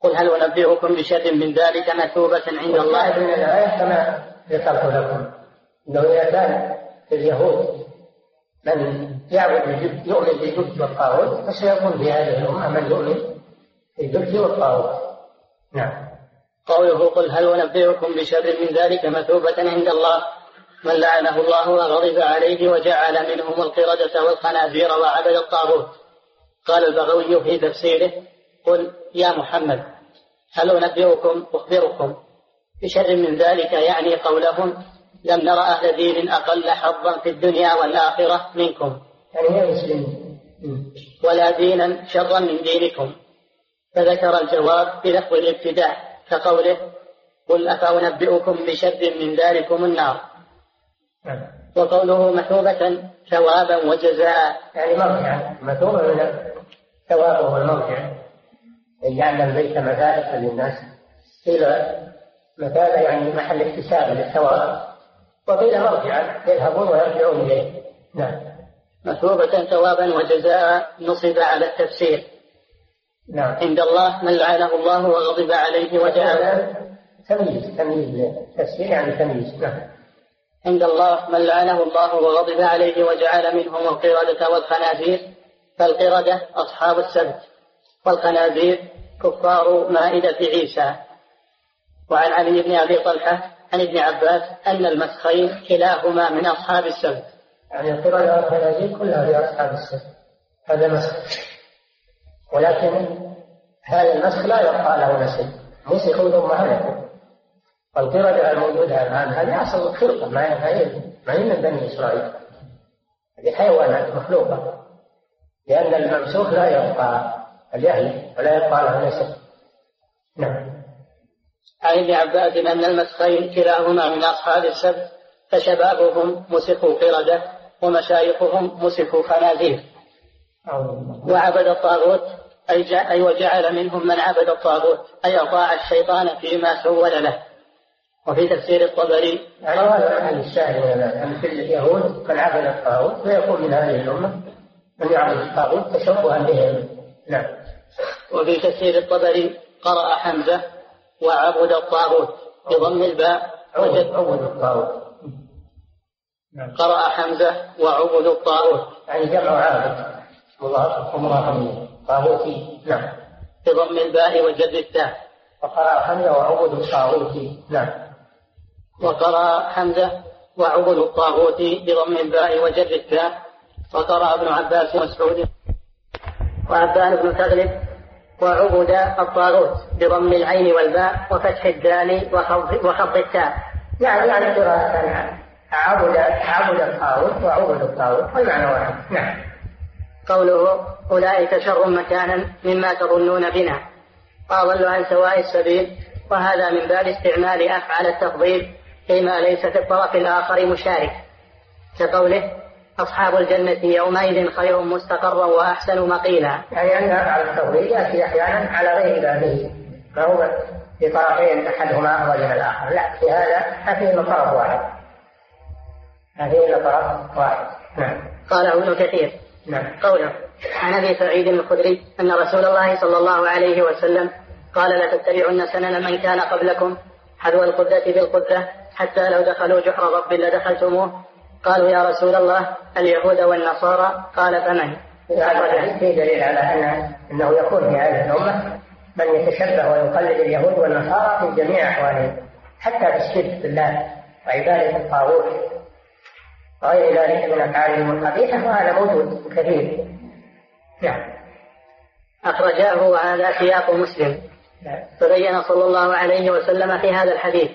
قل هل أنبئكم بشر من ذلك مثوبة عند الله؟ من الآية كما ذكرت لكم. أنه إذا كان في اليهود من يعبد يؤمن بالجبت والطاغوت فسيكون في هذه الأمة من يؤمن بالجبت والطاغوت. نعم. قوله قل هل أنبئكم بشر من ذلك مثوبة عند الله؟ من لعنه الله وغضب عليه وجعل منهم القردة والخنازير وعبد الطاغوت. قال البغوي في تفسيره قل يا محمد هل أنبئكم أخبركم بشر من ذلك يعني قولهم لم نرى أهل دين أقل حظا في الدنيا والآخرة منكم؟ يعني هي مسلمين ولا دينا شرا من دينكم. فذكر الجواب بلفظ الابتداء كقوله قل أفأنبئكم بشر من ذلكم النار. وقوله مثوبة ثوابا وجزاء. يعني مرجعا مثوبة من الثواب والمرجع أن جعلنا البيت مثابة للناس. قيل مثابة يعني محل اكتساب للثواب. وقيل مرجعا يذهبون ويرجعون إليه. نعم. مثوبة ثوابا وجزاء نصب على التفسير. نعم. عند الله من لعنه الله وغضب عليه وجعل تمييز تمييز. تفسير يعني تمييز. نعم. عند الله من لعنه الله وغضب عليه وجعل منهم القردة والخنازير. فالقردة أصحاب السبت. والخنازير كفار مائدة عيسى. وعن علي بن أبي طلحة عن ابن عباس أن المسخين كلاهما من أصحاب السبت. يعني القردة والخنازير كلها في أصحاب السبت. هذا مسخ ولكن هذا المسخ لا يبقى له نسل مسخوا ثم هلكوا والقردة الموجودة الآن هذه أصل خلقة. ما هي ما هي من بني إسرائيل. هذه حيوانات مخلوقة. لأن الممسوخ لا يبقى الجهل ولا يبقى له نسب نعم. عن ابن عباس أن المسخين كلاهما من أصحاب السبت فشبابهم مسخوا قردة ومشايخهم مسخوا خنازير. وعبد الطاغوت أي, أي وجعل منهم من عبد الطاغوت أي أطاع الشيطان فيما سول له. وفي تفسير الطبري يعني هذا محل الشاهد من في اليهود من عبد الطاغوت ويكون من هذه الأمة من يعبد الطاغوت تشبها بهم نعم. وفي تفسير الطبري قرأ حمزة وعبد الطاغوت بضم الباء وجد عبد الطاغوت. نعم. قرأ حمزة وعبد الطاغوت. يعني جمع عابد. ومضاف طاغوتي نعم. بضم الباء وجد التاء. وقرأ حمزة وعبد الطاغوت. نعم. وقرأ حمزة وعبد الطاغوت بضم الباء وجر التاء. وقرأ ابن عباس ومسعود. وعبان بن تغلب وعبد الطاغوت بضم العين والباء وفتح الدال وخفض التاء. يعني يعني قراءة عبد عبد الطاغوت وعبد الطاغوت والمعنى واحد؟ نعم. قوله أولئك شر مكانا مما تظنون بنا. وأضل عن سواء السبيل وهذا من باب استعمال أفعل التفضيل فيما ليس في الطرف الآخر مشارك. كقوله أصحاب الجنة يومئذ خير مستقرا وأحسن مقيلا. يعني أن أفعل التفضيل يأتي أحيانا على غير بابه فهو في طرفين أحدهما أفضل من الآخر. لا في هذا هذه إلا طرف واحد. هذه إلا طرف واحد. نعم. قاله ابن كثير. نعم. قوله عن أبي سعيد الخدري أن رسول الله صلى الله عليه وسلم قال لتتبعن سنن من كان قبلكم. حذو القدة بالقدة حتى لو دخلوا جحر رب لدخلتموه قالوا يا رسول الله اليهود والنصارى قال فمن؟ في دليل على أن إنه يكون في هذه الأمة من يتشبه ويقلد اليهود والنصارى في جميع احوالهم حتى في الشرك بالله وعباده الطاغوت وغير ذلك من افعالهم القبيحه وهذا موجود كثير نعم أخرجاه وهذا سياق مسلم نعم. فبين صلى الله عليه وسلم في هذا الحديث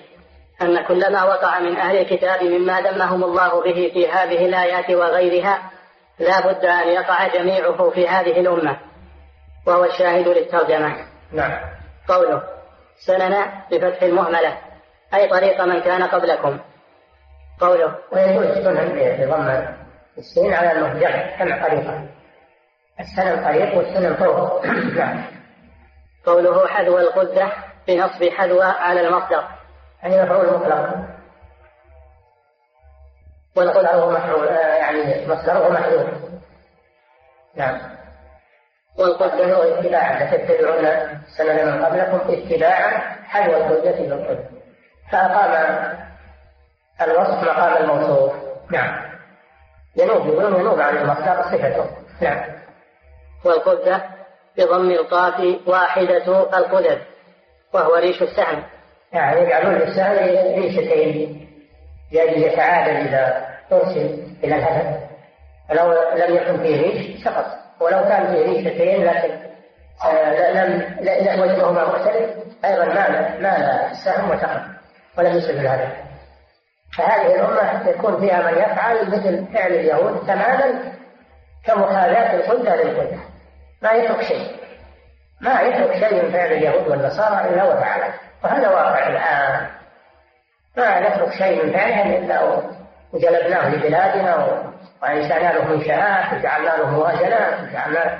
أن كل ما وقع من أهل الكتاب مما ذمهم الله به في هذه الآيات وغيرها لا بد أن يقع جميعه في هذه الأمة. وهو الشاهد للترجمة. نعم. قوله سنن بفتح المهملة أي طريق من كان قبلكم. قوله ويقول السنن بضم السين على المهجر كما طريقة السنن طريق والسنن فوق. نعم. قوله حذو القدة بنصب حذو على المصدر. يعني مفعول مطلق والقدر مفعول آه، يعني مصدره محذوف نعم. والقدة هو اتباعا لتتبعون سنن من قبلكم اتباعا حذو القدة بالقدة فأقام الوصف مقام الموصوف. نعم. ينوب يقولون ينوب عن المصدر صفته. نعم. والقدة بضم القاف واحدة القدد وهو ريش السهم. يعني يجعلون للسهم ريشتين لأجل يتعادل إذا أرسل إلى الهدف. فلو لم يكن فيه ريش سقط. ولو كان فيه ريشتين لكن آه لم وجههما مختلف أيضا مال مال السهم وسقط ولم يصل الهدف. فهذه الأمة يكون فيها من يفعل مثل فعل اليهود تماما كمحاذاة القدة للقدة. ما يترك شيء. ما يترك شيء من فعل اليهود والنصارى إلا وفعله وهذا واقع الآن. ما نترك شيء من فعلهم إلا وجلبناه لبلادنا وأنشأنا له منشآت وجعلنا له مواجنات وجعلنا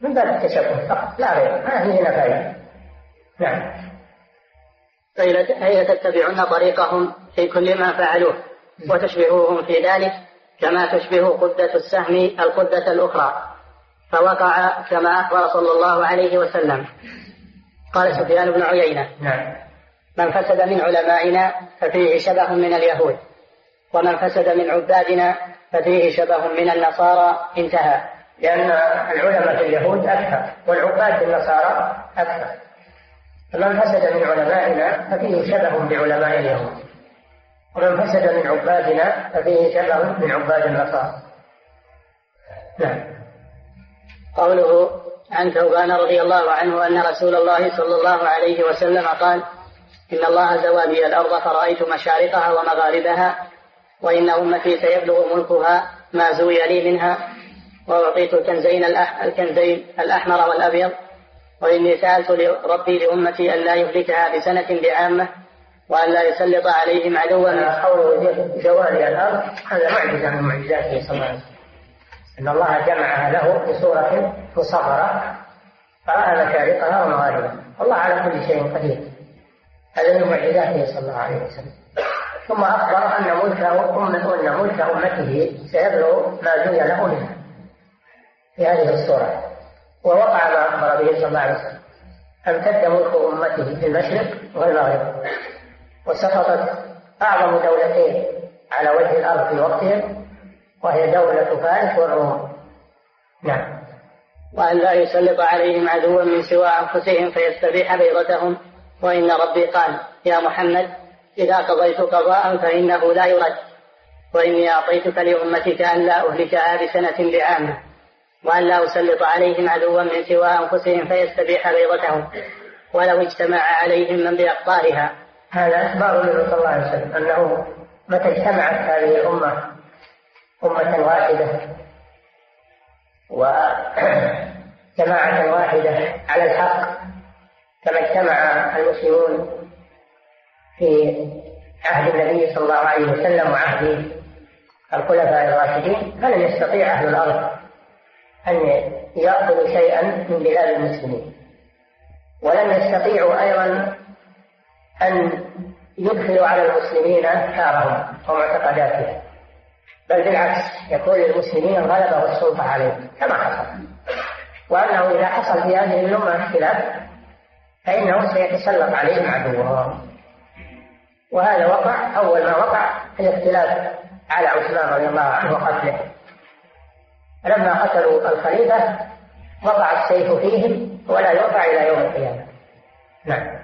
من باب التشبه فقط. لا غير. ما هي هنا فائدة نعم أين تتبعون طريقهم في كل ما فعلوه وتشبهوهم في ذلك كما تشبه قدة السهم القدة الأخرى فوقع كما أخبر صلى الله عليه وسلم. قال سفيان بن عيينة. نعم. من فسد من علمائنا ففيه شبه من اليهود. ومن فسد من عبادنا ففيه شبه من النصارى. انتهى. لأن العلماء في اليهود أكثر والعباد في النصارى أكثر. فمن فسد من علمائنا ففيه شبه بعلماء اليهود. ومن فسد من عبادنا ففيه شبه من عباد النصارى. نعم. قوله عن ثوبان رضي الله عنه أن رسول الله صلى الله عليه وسلم قال إن الله زوى بي الأرض فرأيت مشارقها ومغاربها وإن أمتي سيبلغ ملكها ما زوي لي منها وأعطيت الكنزين الكنزين الأحمر والأبيض وإني سألت ربي لأمتي أن لا يهلكها بسنة بعامة وأن لا يسلط عليهم عدوا. قوله زوال الأرض هذا معجزة من معجزاته صلى الله عليه وسلم. أن الله جمعها له بصورة مصغرة فرأى مشارقها ومغاربها. الله على كل شيء قدير. هذا من معجزاته صلى الله عليه وسلم. ثم أخبر أن ملكه أمة أن ملك أمته سيبلغ ما زوي له منها في هذه الصورة. ووقع ما أخبر به صلى الله عليه وسلم. امتد ملك أمته في المشرق والمغرب. وسقطت أعظم دولتين على وجه الأرض في وقتهم. وهي دولة فارس والروم. نعم. وأن لا يسلط عليهم عدوا من سوى أنفسهم فيستبيح بيضتهم. وإن ربي قال يا محمد إذا قضيت قضاء فإنه لا يرد. وإني أعطيتك لأمتك أن لا أهلكها بسنة بعامة. وأن لا أسلط عليهم عدوا من سوى أنفسهم فيستبيح بيضتهم. ولو اجتمع عليهم من بأقطارها. هذا إخبار النبي صلى الله عليه وسلم أنه متى اجتمعت هذه الأمة؟ أمة واحدة وجماعة واحدة على الحق كما اجتمع المسلمون في عهد النبي صلى الله عليه وسلم وعهد الخلفاء الراشدين. فلن يستطيع أهل الأرض أن يأخذوا شيئا من بلاد المسلمين. ولن يستطيعوا أيضا أن يدخلوا على المسلمين أفكارهم ومعتقداتهم. بل بالعكس يكون للمسلمين الغلبة والسلطة عليهم كما حصل. وأنه إذا حصل في هذه الأمة اختلاف فإنه سيتسلط عليهم عدوهم. وهذا وقع أول ما وقع الاختلاف على عثمان رضي الله عنه وقتله. فلما قتلوا الخليفة وقع السيف فيهم ولا يوقع إلى يوم القيامة. نعم.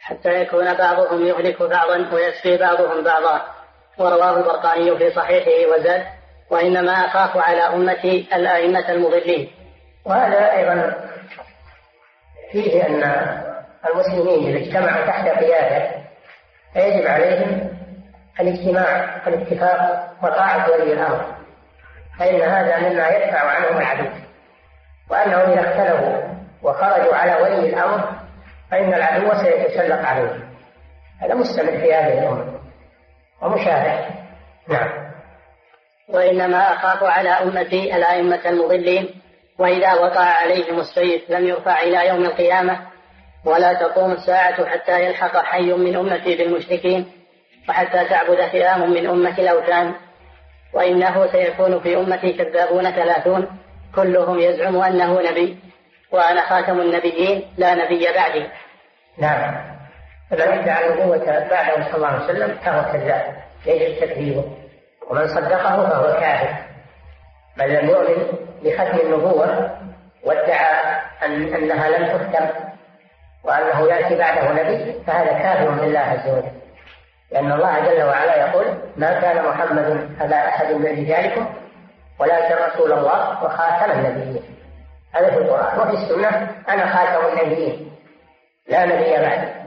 حتى يكون بعضهم يهلك بعضا ويسفي بعضهم بعضا. ورواه البرقاني في صحيحه وزاد وإنما أخاف على أمتي الأئمة المضلين. وهذا أيضا فيه أن المسلمين إذا اجتمعوا تحت قيادة فيجب عليهم الاجتماع والاتفاق وطاعة ولي الأمر فإن هذا مما يدفع عنهم العدو. وأنهم إذا اختلفوا وخرجوا على ولي الأمر فإن العدو سيتسلط عليهم هذا مستمر في هذه الأمة. ومشاهد نعم. وإنما أخاف على أمتي الأئمة المضلين وإذا وقع عليهم السيف لم يرفع إلى يوم القيامة ولا تقوم الساعة حتى يلحق حي من أمتي بالمشركين وحتى تعبد فئام من أمة الأوثان وإنه سيكون في أمتي كذابون ثلاثون كلهم يزعم أنه نبي وأنا خاتم النبيين لا نبي بعدي. نعم. فمن ادعى النبوة بعده صلى الله عليه وسلم فهو كذاب. يجب تكذيبه ومن صدقه فهو كافر من لم يؤمن بختم النبوة وادعى أن أنها لم تختم وأنه يأتي بعده نبي فهذا كافر بالله عز وجل. لأن الله جل وعلا يقول ما كان محمد أبا أحد من رجالكم ولكن رسول الله وخاتم النبيين. هذا في القرآن. وفي السنة أنا خاتم النبيين. لا نبي بعد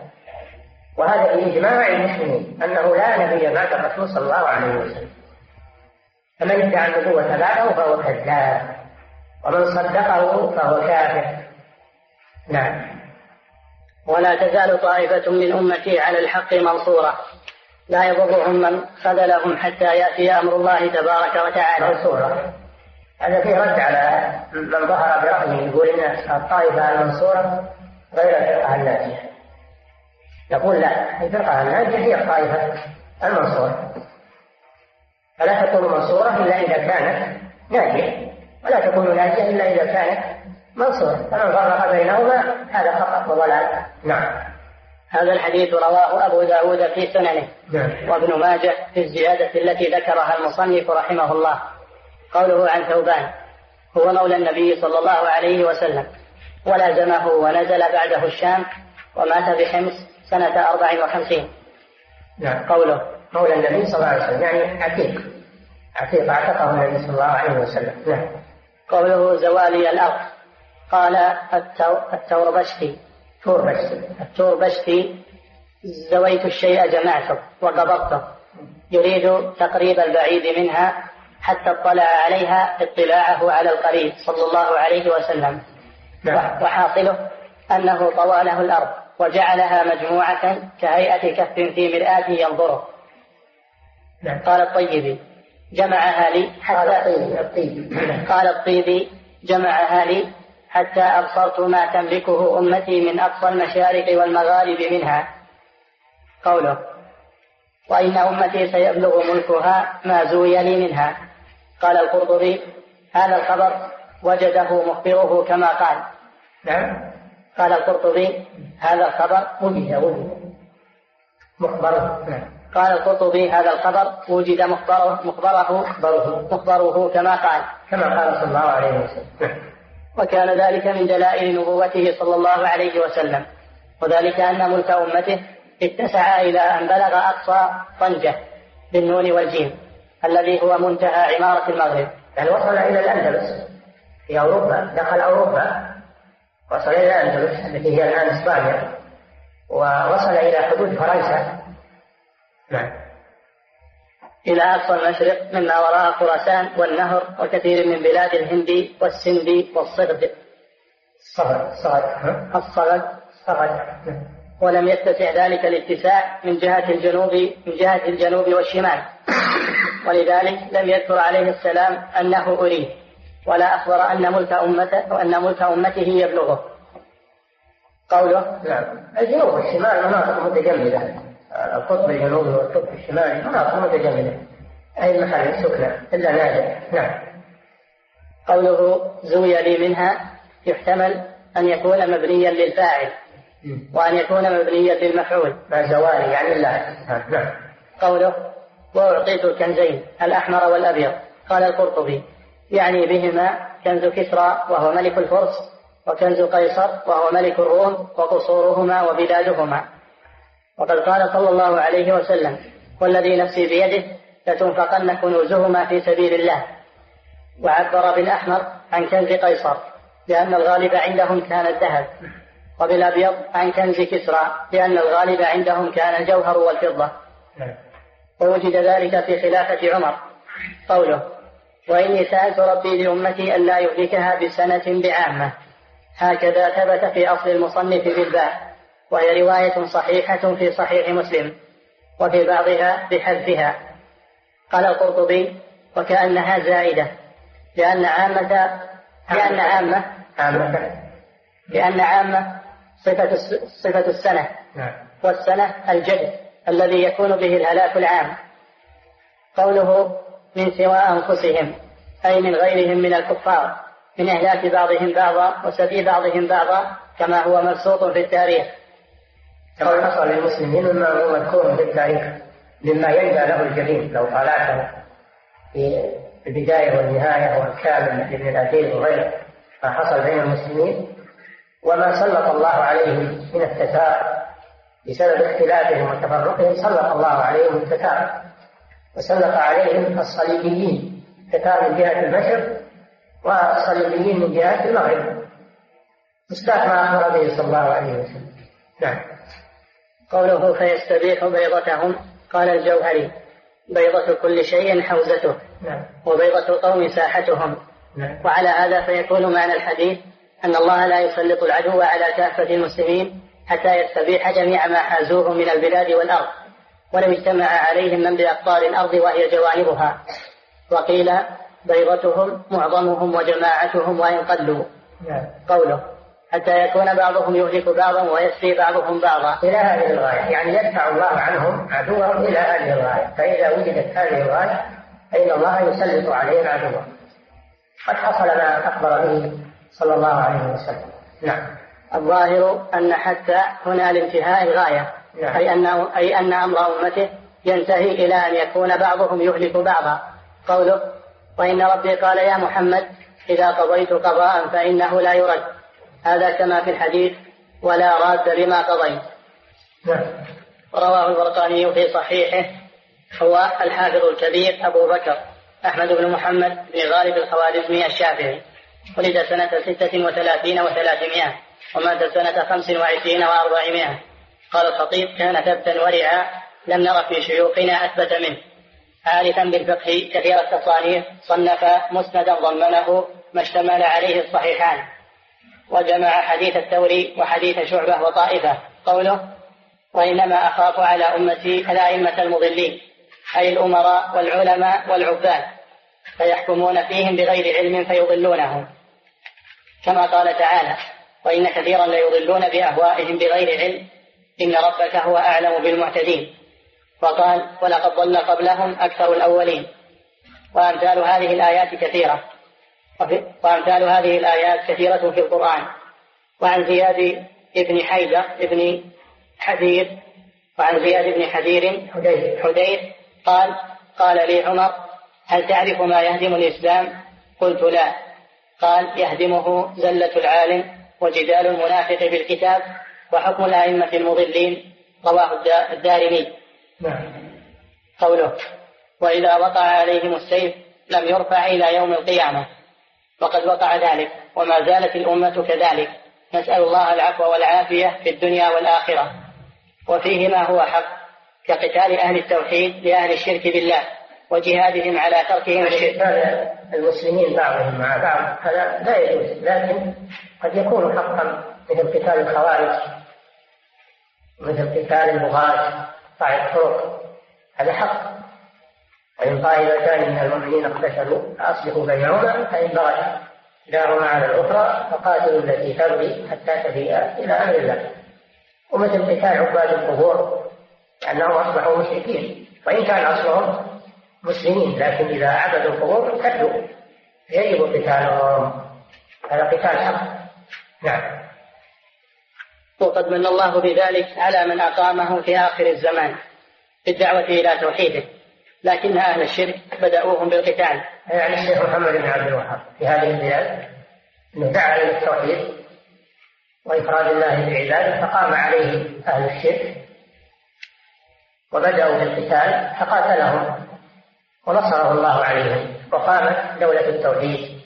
وهذا بإجماع المسلمين أنه لا نبي بعد الرسول صلى الله عليه وسلم. فمن ادعى النبوة بعده فهو كذاب ومن صدقه فهو كافر. نعم. ولا تزال طائفة من أمتي على الحق منصورة. لا يضرهم من خذلهم حتى يأتي أمر الله تبارك وتعالى. منصورة. هذا فيه رد على من ظهر برأيه يقول إن الطائفة المنصورة غير الفرقة الناجية. يقول لا الفرقة الناجية هي الطائفة المنصورة. فلا تكون منصورة إلا إذا كانت ناجية ولا تكون ناجية إلا إذا كانت منصورة. فمن فرق بينهما هذا خطأ وضلال نعم. هذا الحديث رواه أبو داود في سننه. نعم. وابن ماجه في الزيادة التي ذكرها المصنف رحمه الله. قوله عن ثوبان هو مولى النبي صلى الله عليه وسلم. ولازمه ونزل بعده الشام ومات بحمص سنة أربع وخمسين. نعم. قوله. مولى النبي صلى الله عليه وسلم يعني عتيق. عتيق اعتقه النبي صلى الله عليه وسلم. نعم. قوله زوالي الأرض. قال التو... التوربشتي. توربشتي. التوربشتي زويت الشيء جمعته وقبضته. يريد تقريب البعيد منها حتى اطلع عليها اطلاعه على القريب صلى الله عليه وسلم. نعم. وحاصله أنه طوى له الأرض. وجعلها مجموعة كهيئة كف في مرآة ينظره نعم. قال الطيبي جمعها لي حتى الطيب الطيب. قال الطيبي جمعها لي حتى أبصرت ما تملكه أمتي من أقصى المشارق والمغارب منها. قوله وإن أمتي سيبلغ ملكها ما زوي لي منها. قال القرطبي هذا الخبر وجده مخبره كما قال. نعم. قال القرطبي هذا الخبر وجد وجد مخبره. نعم. قال القرطبي هذا الخبر وجد مخبره مخبره مخبره. مخبره كما قال. كما قال صلى الله عليه وسلم. نعم. وكان ذلك من دلائل نبوته صلى الله عليه وسلم وذلك أن ملك أمته اتسع إلى أن بلغ أقصى طنجة بالنون والجيم الذي هو منتهى عمارة المغرب. يعني وصل إلى الأندلس في أوروبا دخل أوروبا وصل إلى الأندلس التي هي الآن إسبانيا ووصل إلى حدود فرنسا. نعم. إلى أقصى المشرق مما وراء خراسان والنهر وكثير من بلاد الهند والسند والصغد. ها؟ الصغد. صغر نعم. ولم يتسع ذلك الاتساع من جهة الجنوب من جهة الجنوب والشمال. ولذلك لم يذكر عليه السلام أنه أريد. ولا أخبر أن ملك أمته أن ملك أمته يبلغه. قوله؟ نعم. الجنوب والشمال مناطق متجمدة. القطب الجنوبي والقطب الشمالي مناطق متجمدة. أي محل؟ سكنى إلا نادر. نعم. قوله زوي لي منها يحتمل أن يكون مبنيا للفاعل وأن يكون مبنيا للمفعول. مع زوالي يعني الله نعم. قوله وأعطيت الكنزين الأحمر والأبيض. قال القرطبي. يعني بهما كنز كسرى وهو ملك الفرس وكنز قيصر وهو ملك الروم وقصورهما وبلادهما. وقد قال صلى الله عليه وسلم والذي نفسي بيده لتنفقن كنوزهما في سبيل الله. وعبر بالأحمر عن كنز قيصر لأن الغالب عندهم كان الذهب وبالأبيض عن كنز كسرى لأن الغالب عندهم كان الجوهر والفضة. نعم. ووجد ذلك في خلافة عمر. قوله وإني سألت ربي لأمتي ألا يهلكها بسنة بعامة. هكذا ثبت في أصل المصنف بالباء وهي رواية صحيحة في صحيح مسلم وفي بعضها بحذفها. قال القرطبي وكأنها زائدة لأن عامة لأن عامة عامة. لأن عامة صفة صفة السنة نعم. والسنة الجد الذي يكون به الهلاك العام. قوله من سوى أنفسهم أي من غيرهم من الكفار من إهلاك بعضهم بعضا وسبي بعضهم بعضا كما هو مبسوط في التاريخ. كما حصل للمسلمين مما هو مذكور في التاريخ مما ينبى له الجبين لو طالعته في البداية والنهاية والكامل لابن الأثير وغيره ما حصل بين المسلمين وما سلط الله عليهم من التتار بسبب اختلافهم وتفرقهم سلط الله عليهم التتار. وسلط عليهم الصليبيين التتار من جهة المشرق والصليبيين من جهة المغرب. مصداق ما أخبر به صلى الله عليه وسلم. نعم. قوله فيستبيح بيضتهم قال الجوهري بيضة كل شيء حوزته نعم. وبيضة القوم ساحتهم. نعم. وعلى هذا فيكون معنى الحديث أن الله لا يسلط العدو على كافة المسلمين حتى يستبيح جميع ما حازوه من البلاد والأرض. ولو اجتمع عليهم من بأقطار الأرض وهي جوانبها. وقيل بيضتهم معظمهم وجماعتهم وإن قلوا. نعم. قوله. حتى يكون بعضهم يهلك بعضا ويسري بعضهم بعضا. إلى هذه الغاية. يعني يدفع الله عنهم عدوهم إلى هذه الغاية. فإذا وجدت هذه الغاية فإن الله يسلط عليهم عدوا قد حصل ما أخبر به صلى الله عليه وسلم. نعم. الظاهر أن حتى هنا لانتهاء الغاية. أي أن أي أن أمر أمته ينتهي إلى أن يكون بعضهم يهلك بعضا. قوله وإن ربي قال يا محمد إذا قضيت قضاء فإنه لا يرد. هذا كما في الحديث ولا راد لما قضيت. نعم. رواه البرقاني في صحيحه. هو الحافظ الكبير أبو بكر أحمد بن محمد بن غالب الخوارزمي الشافعي. ولد سنة ستة وثلاثين وثلاثمائة ومات سنة خمس وعشرين وأربعمائة. قال الخطيب كان ثبتا ورعا لم نر في شيوخنا أثبت منه. عارفا بالفقه كثير التصانيف صنف مسندا ضمنه ما اشتمل عليه الصحيحان. وجمع حديث الثوري وحديث شعبة وطائفة. قوله وإنما أخاف على أمتي الأئمة المضلين أي الأمراء والعلماء والعباد فيحكمون فيهم بغير علم فيضلونهم. كما قال تعالى وإن كثيرا ليضلون بأهوائهم بغير علم إن ربك هو أعلم بالمعتدين. وقال ولقد ضل قبلهم أكثر الأولين. وأمثال هذه الآيات كثيرة. وأمثال هذه الآيات كثيرة في القرآن. وعن زياد بن حيدة بن حذير وعن زياد بن حذير حدير قال قال لي عمر هل تعرف ما يهدم الإسلام؟ قلت لا. قال يهدمه زلة العالم وجدال المنافق بالكتاب وحكم الأئمة المضلين رواه الدارمي. نعم. قوله وإذا وقع عليهم السيف لم يرفع إلى يوم القيامة. وقد وقع ذلك وما زالت الأمة كذلك. نسأل الله العفو والعافية في الدنيا والآخرة. وفيه ما هو حق كقتال أهل التوحيد لأهل الشرك بالله وجهادهم على تركهم الشرك. المسلمين بعضهم مع بعض هذا لا يجوز لكن قد يكون حقا مثل قتال الخوارج مثل قتال البغاة قطاع الطرق. هذا حق. وإن طائفتان من المؤمنين اقتتلوا فأصلحوا بينهما فإن بغت إحداهما على الأخرى فقاتلوا التي تبغي حتى تفيء إلى أمر الله. ومثل قتال عباد القبور؟ لأنهم أصبحوا مشركين. وإن كان أصلهم مسلمين لكن إذا عبدوا القبور ارتدوا يجب قتالهم. هذا قتال حق. نعم. وقد من الله بذلك على من أقامه في آخر الزمان بالدعوة إلى توحيده لكن أهل الشرك بدأوهم بالقتال. يعني الشيخ محمد بن عبد الوهاب في هذه البلاد أنه دعا إلى التوحيد وإفراد الله بعباده فقام عليه أهل الشرك وبدأوا بالقتال فقاتلهم ونصره الله عليهم. وقامت دولة التوحيد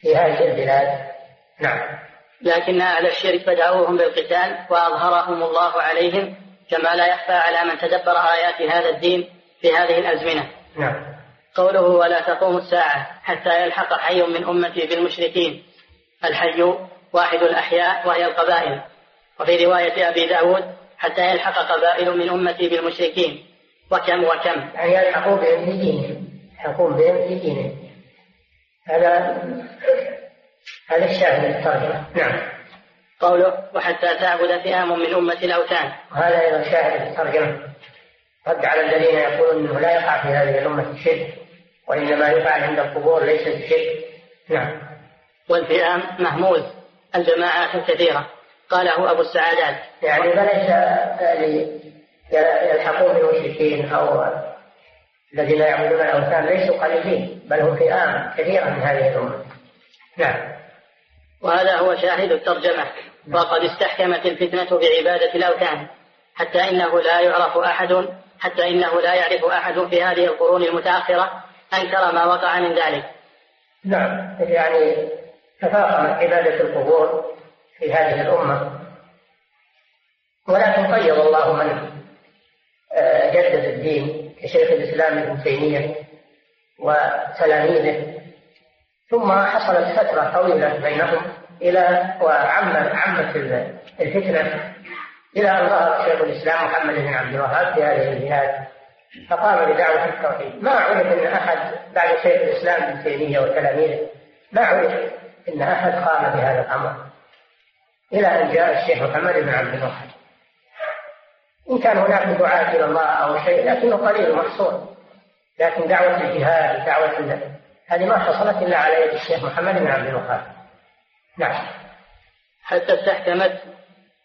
في هذه البلاد. نعم. لكن أهل الشرك بدأوهم بالقتال وأظهرهم الله عليهم كما لا يخفى على من تدبر آيات هذا الدين في هذه الأزمنة. نعم. قوله ولا تقوم الساعة حتى يلحق حي من أمتي بالمشركين. الحي واحد الأحياء وهي القبائل. وفي رواية أبي داود حتى يلحق قبائل من أمتي بالمشركين. وكم وكم. يعني يلحقوا بهم في دينهم. يلحقون بهم في دينهم. هذا هذا الشاهد الترجمة نعم. قوله وحتى تعبد فئام من أمة الأوثان. وهذا أيضا شاهد الترجمة رد على الذين يقولون أنه لا يقع في هذه الأمة الشرك وإنما يفعل عند القبور ليس بشرك. نعم. والفئام مهموز الجماعات الكثيرة. قاله أبو السعادات. يعني فليس يلحقون بالمشركين أو الذين يعبدون الأوثان ليسوا قليلين بل هم فئام كثيرة من هذه الأمة. نعم. وهذا هو شاهد الترجمة وقد استحكمت الفتنة بعبادة الأوثان حتى إنه لا يعرف أحد حتى إنه لا يعرف أحد في هذه القرون المتأخرة أنكر ما وقع من ذلك. نعم يعني تفاقمت عبادة القبور في هذه الأمة. ولكن قيض الله من آه، جدد الدين كشيخ الإسلام ابن تيمية وتلاميذه ثم حصلت فترة طويلة بينهم إلى وعم عمت الفتنة. إلى أن ظهر شيخ الإسلام محمد بن عبد الوهاب في هذه البلاد فقام بدعوة التوحيد. ما عرف أن أحد بعد شيخ الإسلام ابن تيمية وتلاميذه ما عرف أن أحد قام بهذا الأمر إلى أن جاء الشيخ محمد بن عبد الوهاب. إن كان هناك دعاة إلى الله أو شيء لكنه قليل محصور لكن دعوة الجهاد دعوة هذه ما حصلت إلا على يد الشيخ محمد بن عبد الوهاب. نعم. حتى استحكمت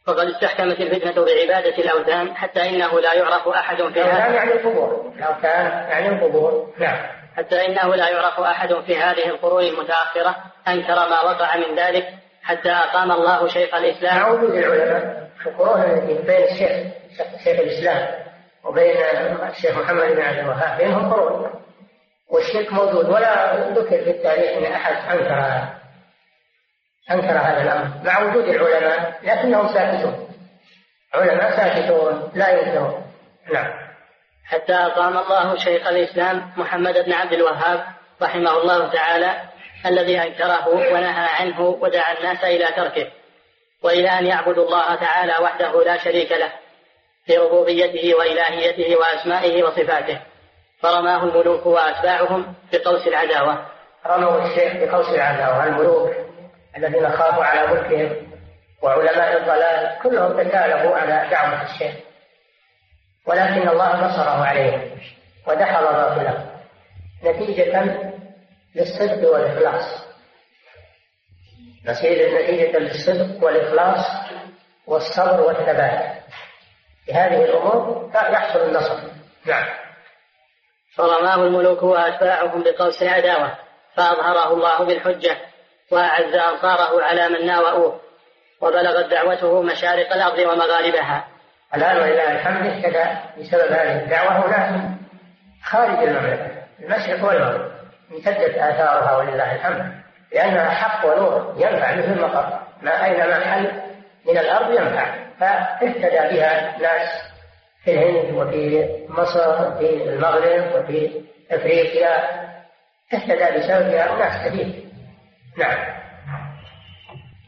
فقد استحكمت الفتنة بعبادة الأوثان حتى إنه لا يعرف أحد في الأوثان يعني القبور. الأوثان يعني القبور. نعم. حتى إنه لا يعرف أحد في هذه القرون المتأخرة أنكر ما وقع من ذلك حتى أقام الله شيخ الإسلام. مع وجود العلماء في القرون التي بين الشيخ شيخ الإسلام وبين الشيخ محمد بن عبد الوهاب. بينهم قرون. والشرك موجود. ولا ذكر في التاريخ أن أحد أنكر أنكر هذا الأمر مع وجود العلماء لكنهم ساكتون. علماء ساكتون لا ينكرون. نعم. حتى أقام الله شيخ الإسلام محمد بن عبد الوهاب رحمه الله تعالى الذي أنكره ونهى عنه ودعا الناس إلى تركه وإلى أن يعبدوا الله تعالى وحده لا شريك له في ربوبيته وإلهيته وأسمائه وصفاته. فرماه الملوك وأتباعهم بقوس العداوة. رموا الشيخ بقوس العداوة الملوك الذين خافوا على ملكهم وعلماء الضلال كلهم تكالبوا على دعوة الشيخ. ولكن الله نصره عليهم ودحض باطله نتيجة للصدق والإخلاص. نتيجة للصدق والإخلاص والصبر والثبات. في هذه الأمور يحصل النصر. نعم. فرماه الملوك وأتباعهم بقوس العداوة فأظهره الله بالحجة وأعز أنصاره على من ناوؤوه وبلغت دعوته مشارق الأرض ومغاربها. الآن ولله الحمد اهتدى بسبب هذه الدعوة أناس خارج المملكة المشرق والمغرب امتدت آثارها ولله الحمد لأنها حق ونور ينفع مثل المطر ما أينما حل من الأرض ينفع فاهتدى بها ناس في الهند وفي مصر وفي المغرب وفي أفريقيا اهتدى بسببها اناس كثير. نعم.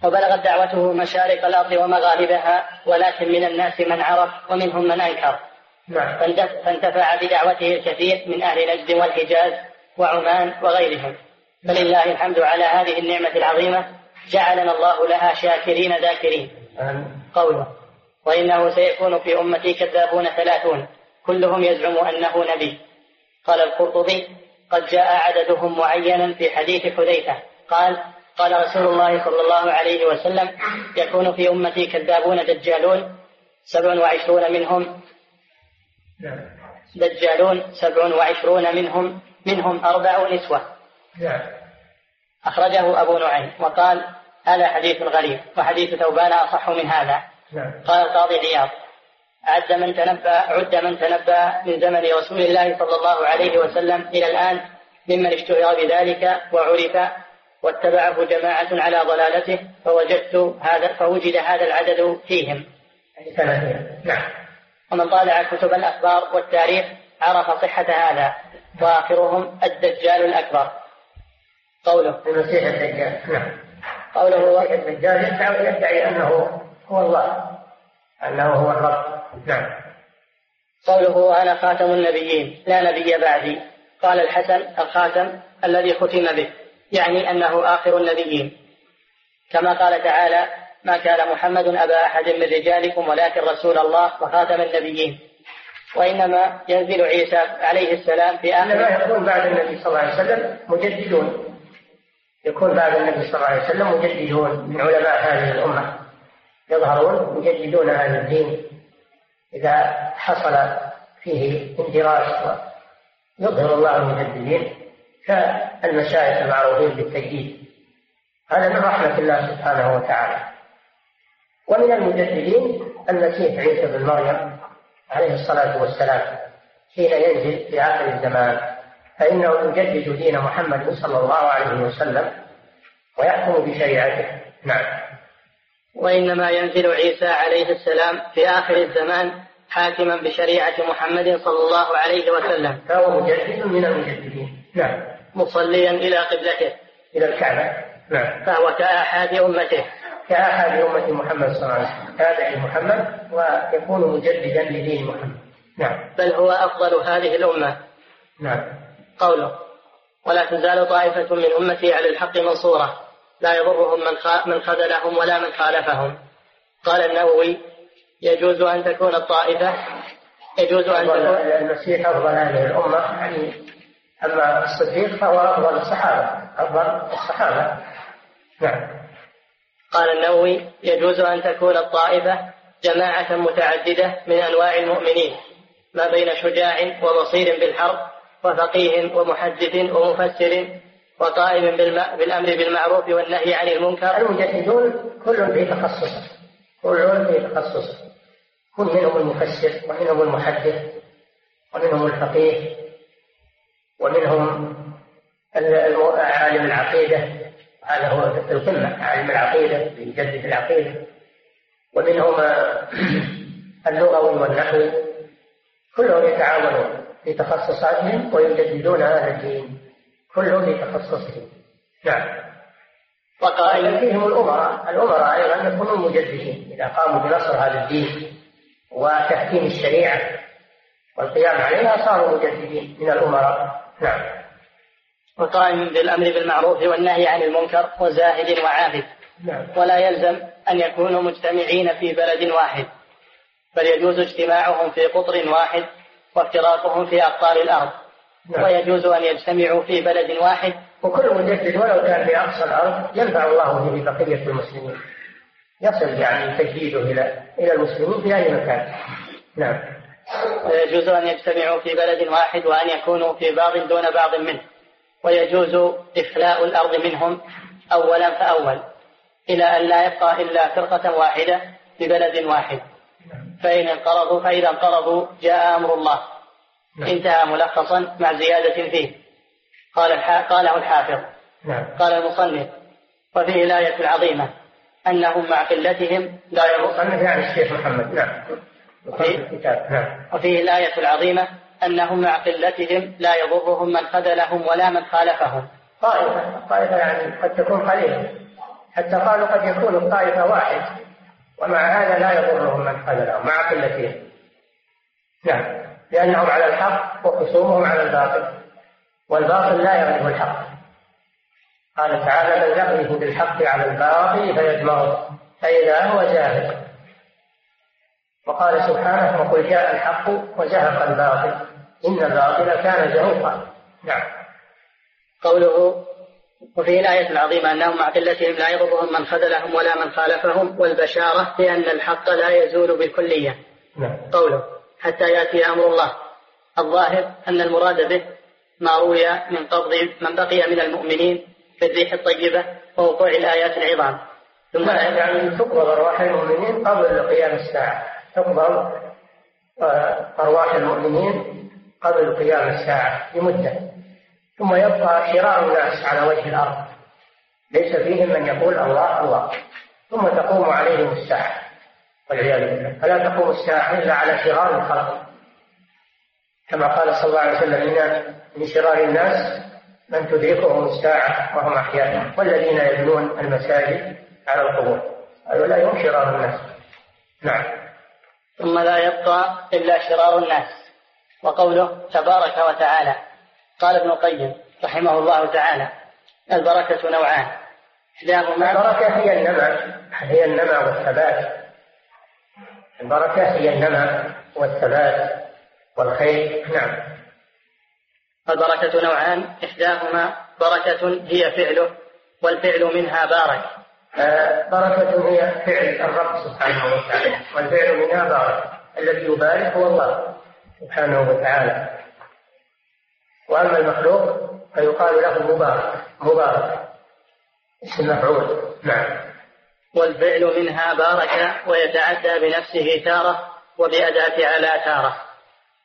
وبلغت دعوته مشارق الأرض ومغاربها ولكن من الناس من عرف ومنهم من أنكر. نعم. فانتفع بدعوته الكثير من أهل نجد والحجاز وعمان وغيرهم. فلله الحمد على هذه النعمة العظيمة جعلنا الله لها شاكرين ذاكرين. قوله. وإنه سيكون في أمتي كذابون ثلاثون كلهم يزعم أنه نبي. قال القرطبي قد جاء عددهم معينا في حديث حذيفة. قال قال رسول الله صلى الله عليه وسلم يكون في أمتي كذابون دجالون سبع وعشرون منهم دجالون سبع وعشرون منهم منهم أربع نسوة. أخرجه أبو نعيم وقال هذا حديث غريب وحديث ثوبان أصح من هذا. نعم. قال القاضي عياض عد من تنبأ عد من تنبأ من زمن رسول الله صلى الله عليه وسلم إلى الآن ممن اشتهر بذلك وعرف واتبعه جماعة على ضلالته فوجدت هذا فوجد هذا العدد فيهم. نعم. ومن طالع كتب الأخبار والتاريخ عرف صحة هذا وآخرهم الدجال الأكبر. قوله المسيح الدجال نعم. قوله الدجال يدعي أنه هو الله أنه هو الرب. نعم. قوله أنا خاتم النبيين لا نبي بعدي. قال الحسن الخاتم الذي ختم به يعني أنه آخر النبيين. كما قال تعالى ما كان محمد أبا أحد من رجالكم ولكن رسول الله وخاتم النبيين. وإنما ينزل عيسى عليه السلام في آخر إنما يكون بعد النبي صلى الله عليه وسلم مجددون. يكون بعد النبي صلى الله عليه وسلم مجددون من علماء هذه الأمة. يظهرون يجددون هذا الدين إذا حصل فيه اندراس يظهر الله المجددين كالمشايخ المعروفين بالتجديد. هذا من رحمة الله سبحانه وتعالى. ومن المجددين المسيح عيسى بن مريم عليه الصلاة والسلام حين ينزل في آخر الزمان. فإنه يجدد دين محمد صلى الله عليه وسلم ويحكم بشريعته. نعم. وإنما ينزل عيسى عليه السلام في آخر الزمان حاكما بشريعة محمد صلى الله عليه وسلم. فهو مجدد من المجددين. نعم. مصليا إلى قبلته. إلى الكعبة. نعم. فهو كأحد أمته. كأحد أمة محمد صلى الله عليه وسلم. تابع محمد ويكون مجددا لدين محمد. نعم. بل هو أفضل هذه الأمة. نعم. قوله ولا تزال طائفة من أمتي على الحق منصورة. لا يضرهم من من خذلهم ولا من خالفهم. قال النووي يجوز أن تكون الطائفة يجوز أن تكون المسيح أفضل هذه الأمة يعني. أما الصديق فهو أفضل الصحابة أفضل الصحابة. نعم. قال النووي يجوز أن تكون الطائفة جماعة متعددة من أنواع المؤمنين ما بين شجاع وبصير بالحرب وفقيه ومحدث ومفسر وقائم بالأمر بالمعروف والنهي عن المنكر. المجددون كل في تخصصه كل في تخصصه كل منهم المفسر ومنهم المحدث ومنهم الفقيه ومنهم عالم العقيدة هذا هو القمة عالم العقيدة يجدد العقيدة. ومنهم اللغوي والنحوي. كلهم يتعاونون في تخصصاتهم ويجددون هذا الدين. كلهم في تخصصهم نعم. وقائل فيهم الأمراء. الأمراء أيضا يكونون مجددين إذا قاموا بنصر هذا الدين وتحكيم الشريعة والقيام عليها صاروا مجددين من الأمراء. نعم. وقائم بالأمر بالمعروف والنهي عن المنكر وزاهد وعابد نعم. ولا يلزم أن يكونوا مجتمعين في بلد واحد بل يجوز اجتماعهم في قطر واحد وافتراقهم في أقطار الأرض. ويجوز أن يجتمعوا في بلد واحد. وكل مجدد ولو كان في أقصى الأرض ينفع الله به بقية المسلمين. يصل يعني تجديده إلى إلى المسلمين في أي مكان. نعم. ويجوز أن يجتمعوا في بلد واحد وأن يكونوا في بعض دون بعض منه. ويجوز إخلاء الأرض منهم أولا فأول إلى أن لا يبقى إلا فرقة واحدة في بلد واحد. فإن انقرضوا فإذا انقرضوا جاء أمر الله. نعم. انتهى ملخصا مع زيادة فيه. قال قاله الحافظ. نعم. قال المصنف وفيه الآية العظيمة أنهم مع قلتهم لا المصنف يعني الشيخ محمد. نعم. الكتاب. نعم. وفيه الآية العظيمة أنهم مع قلتهم لا يضرهم من خذلهم ولا من خالفهم. طائفة. طائفة يعني قد تكون قليلة. حتى قالوا قد يكون الطائفة واحد. ومع هذا لا يضرهم من خذلهم مع قلتهم. نعم. لأنهم على الحق وخصومهم على الباطل والباطل لا يغلب الحق. قال تعالى بل يغلب بالحق على الباطل فيدمغه فإذا هو زاهد وقال سبحانه وقل جاء الحق وزهق الباطل إن الباطل كان زهوقا. نعم. قوله وفي الآية العظيمة أنهم مع قلتهم لا يضرهم من خذلهم ولا من خالفهم والبشارة بأن الحق لا يزول بالكلية. نعم. قوله حتى يأتي أمر الله. الظاهر أن المراد به ما روي من قبض من بقي من المؤمنين في الريح الطيبة ووقوع الآيات العظام. ثم يعني تقبض أرواح المؤمنين قبل قيام الساعة. تقبض أرواح المؤمنين قبل قيام الساعة بمدة ثم يبقى شرار الناس على وجه الأرض. ليس فيهم من يقول الله الله. ثم تقوم عليهم الساعة. والعياذ بالله. فلا تقوم الساعة إلا على شرار الخلق. كما قال صلى الله عليه وسلم إن من شرار الناس من تدركهم الساعة وهم أحياء. والذين يبنون المساجد على القبور. هؤلاء هم شرار الناس. نعم. ثم لا يبقى إلا شرار الناس. وقوله تبارك وتعالى قال ابن القيم رحمه الله تعالى البركة نوعان. إحداهما البركة هي النمى هي النمى والثبات. البركة هي النمى والثبات والخير. نعم. البركة نوعان إحداهما بركة هي فعله والفعل منها بارك. آه بركة هي فعل الرب سبحانه وتعالى والفعل منها بارك. الذي يبارك هو الله سبحانه وتعالى. وأما المخلوق فيقال له مبارك مبارك اسم مفعول. نعم. والفعل منها بارك ويتعدى بنفسه تارة وبأداة على تارة.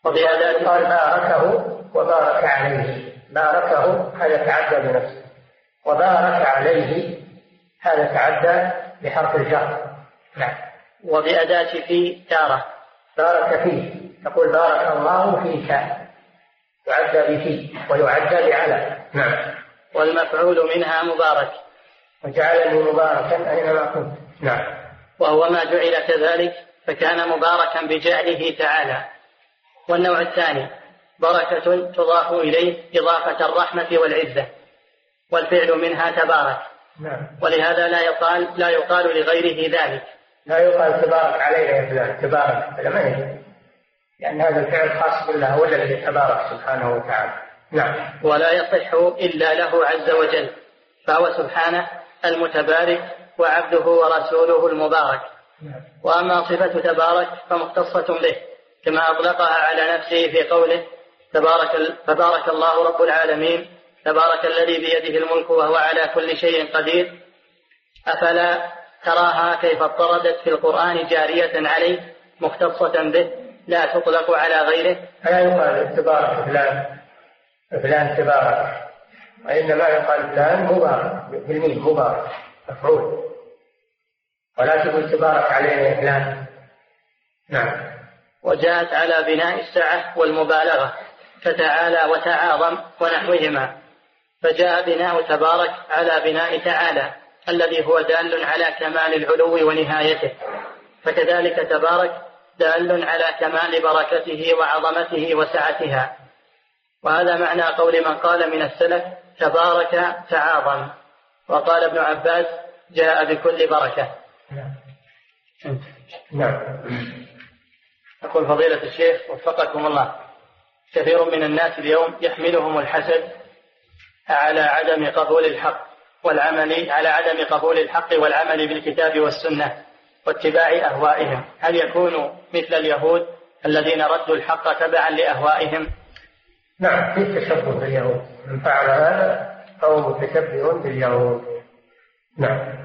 وبأداة قال باركه وبارك عليه. باركه هذا تعدى بنفسه. وبارك عليه هذا تعدى بحرف الجر. نعم. وبأداة في تارة. بارك فيه. تقول بارك الله فيك. يعدى بفي ويعدى بعلى. نعم. والمفعول منها مبارك. وجعلني مباركا أينما كنت. نعم. وهو ما جعل كذلك فكان مباركا بجعله تعالى. والنوع الثاني بركة تضاف إليه إضافة الرحمة والعزة والفعل منها تبارك. نعم. ولهذا لا يقال لا يقال لغيره ذلك. لا يقال تبارك علينا يا فلان تبارك. هذا ما يجوز. لأن هذا الفعل خاص بالله هو الذي تبارك سبحانه وتعالى. نعم. ولا يصح إلا له عز وجل فهو سبحانه المتبارك وعبده ورسوله المبارك. نعم. وأما صفة تبارك فمختصة به كما أطلقها على نفسه في قوله تبارك تبارك الله رب العالمين تبارك الذي بيده الملك وهو على كل شيء قدير. أفلا تراها كيف اضطردت في القرآن جارية عليه مختصة به لا تطلق على غيره. فلا يقال تبارك فلان فلان تبارك. وإنما يقال فلان مبارك بالميم مبارك مفعول. ولا تقول تبارك عليه فلان. نعم. وجاءت على بناء السعة والمبالغة فتعالى وتعاظم ونحوهما. فجاء بناء تبارك على بناء تعالى الذي هو دال على كمال العلو ونهايته. فكذلك تبارك دال على كمال بركته وعظمته وسعتها. وهذا معنى قول من قال من السلف تبارك تعاظم. وقال ابن عباس جاء بكل بركة. نعم. يقول فضيلة الشيخ وفقكم الله. كثير من الناس اليوم يحملهم الحسد على عدم قبول الحق والعمل على عدم قبول الحق والعمل بالكتاب والسنة واتباع أهوائهم. هل يكون مثل اليهود الذين ردوا الحق تبعا لأهوائهم؟ نعم في تشبه باليهود. من فعل هذا فهو متشبه باليهود. نعم.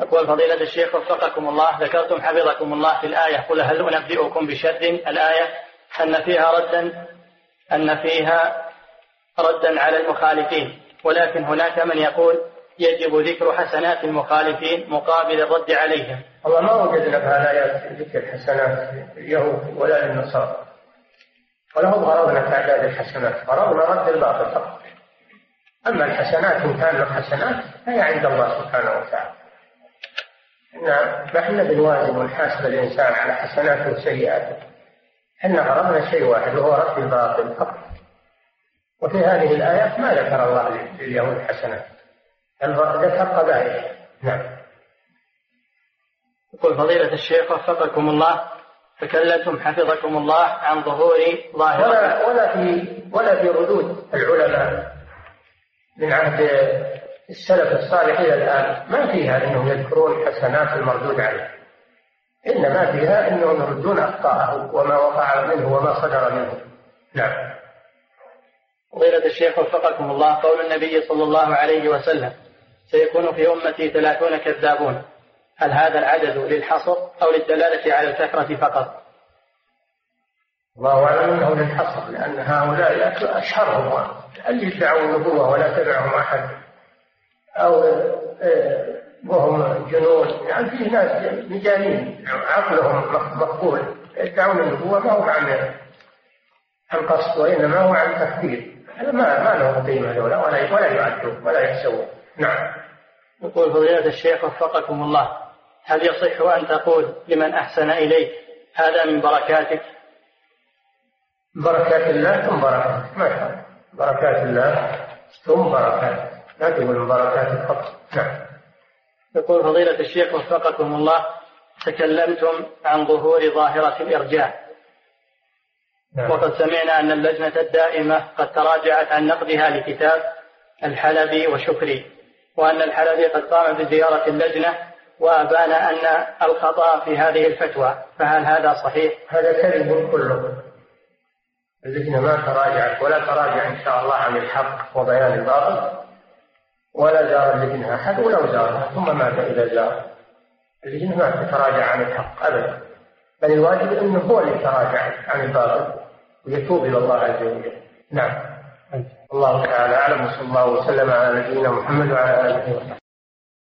أقول فضيلة الشيخ وفقكم الله ذكرتم حفظكم الله في الآية قل هل أنبئكم بشر الآية أن فيها ردا أن فيها ردا على المخالفين. ولكن هناك من يقول يجب ذكر حسنات المخالفين مقابل الرد عليهم. والله ما وجدنا في الآيات ذكر حسنات اليهود ولا للنصارى. ولا هم غرضنا تعداد الحسنات. غرضنا رد الباطل فقط. أما الحسنات إن كان حسنات فهي عند الله سبحانه وتعالى. فإحنا بنوازن ونحاسب الإنسان على حسناته وسيئاته إحنا غرضنا شيء واحد وهو رد الباطل فقط. وفي هذه الآيات ما ذكر الله لليهود حسنات. ذكر قبائل. نعم. يقول فضيلة الشيخ وفقكم الله. تكلمتم حفظكم الله عن ظهور ظاهرة ولا ولا في ولا في ردود العلماء من عهد السلف الصالح إلى الآن. ما فيها أنهم يذكرون حسنات المردود عليه. إنما فيها أنهم يردون أخطاءه وما وقع منه وما صدر منه. نعم. فضيلة الشيخ وفقكم الله قول النبي صلى الله عليه وسلم سيكون في أمتي ثلاثون كذابون. هل هذا العدد للحصر أو للدلالة على الكثرة فقط؟ الله أعلم أنه للحصر لأن هؤلاء أشهرهم اللي يدعوا النبوة ولا تبعهم أحد؟ أو آه، وهم جنون. يعني في ناس مجانين عقلهم مقبول. يدعون النبوة ما هو عن عن قصد وإنما هو عن تخدير هذا ما ما له قيمة ولا ولا يعدون ولا يحسبون نعم. يقول فضيلة الشيخ وفقكم الله. هل يصح أن تقول لمن أحسن إليك هذا من بركاتك؟ بركات الله ثم بركات ما بركات الله ثم بركات. لا تقول من بركات فقط. نعم. يقول فضيلة الشيخ وفقكم الله تكلمتم عن ظهور ظاهرة الإرجاء. نعم. وقد سمعنا أن اللجنة الدائمة قد تراجعت عن نقدها لكتاب الحلبي وشكري وأن الحلبي قد قام بزيارة اللجنة وأبان أن الخطأ في هذه الفتوى فهل هذا صحيح؟ هذا كذب كله. اللجنة ما تراجعت ولا تراجع إن شاء الله عن الحق وبيان الباطل ولا زار اللجنة أحد ولو زارها ثم مات إذا زار. اللجنة ما تتراجع عن الحق أبدا. بل الواجب أنه هو اللي يتراجع عن الباطل ويتوب إلى الله عز وجل. نعم. الله تعالى أعلم وصلى الله وسلم على نبينا محمد وعلى آله وصحبه.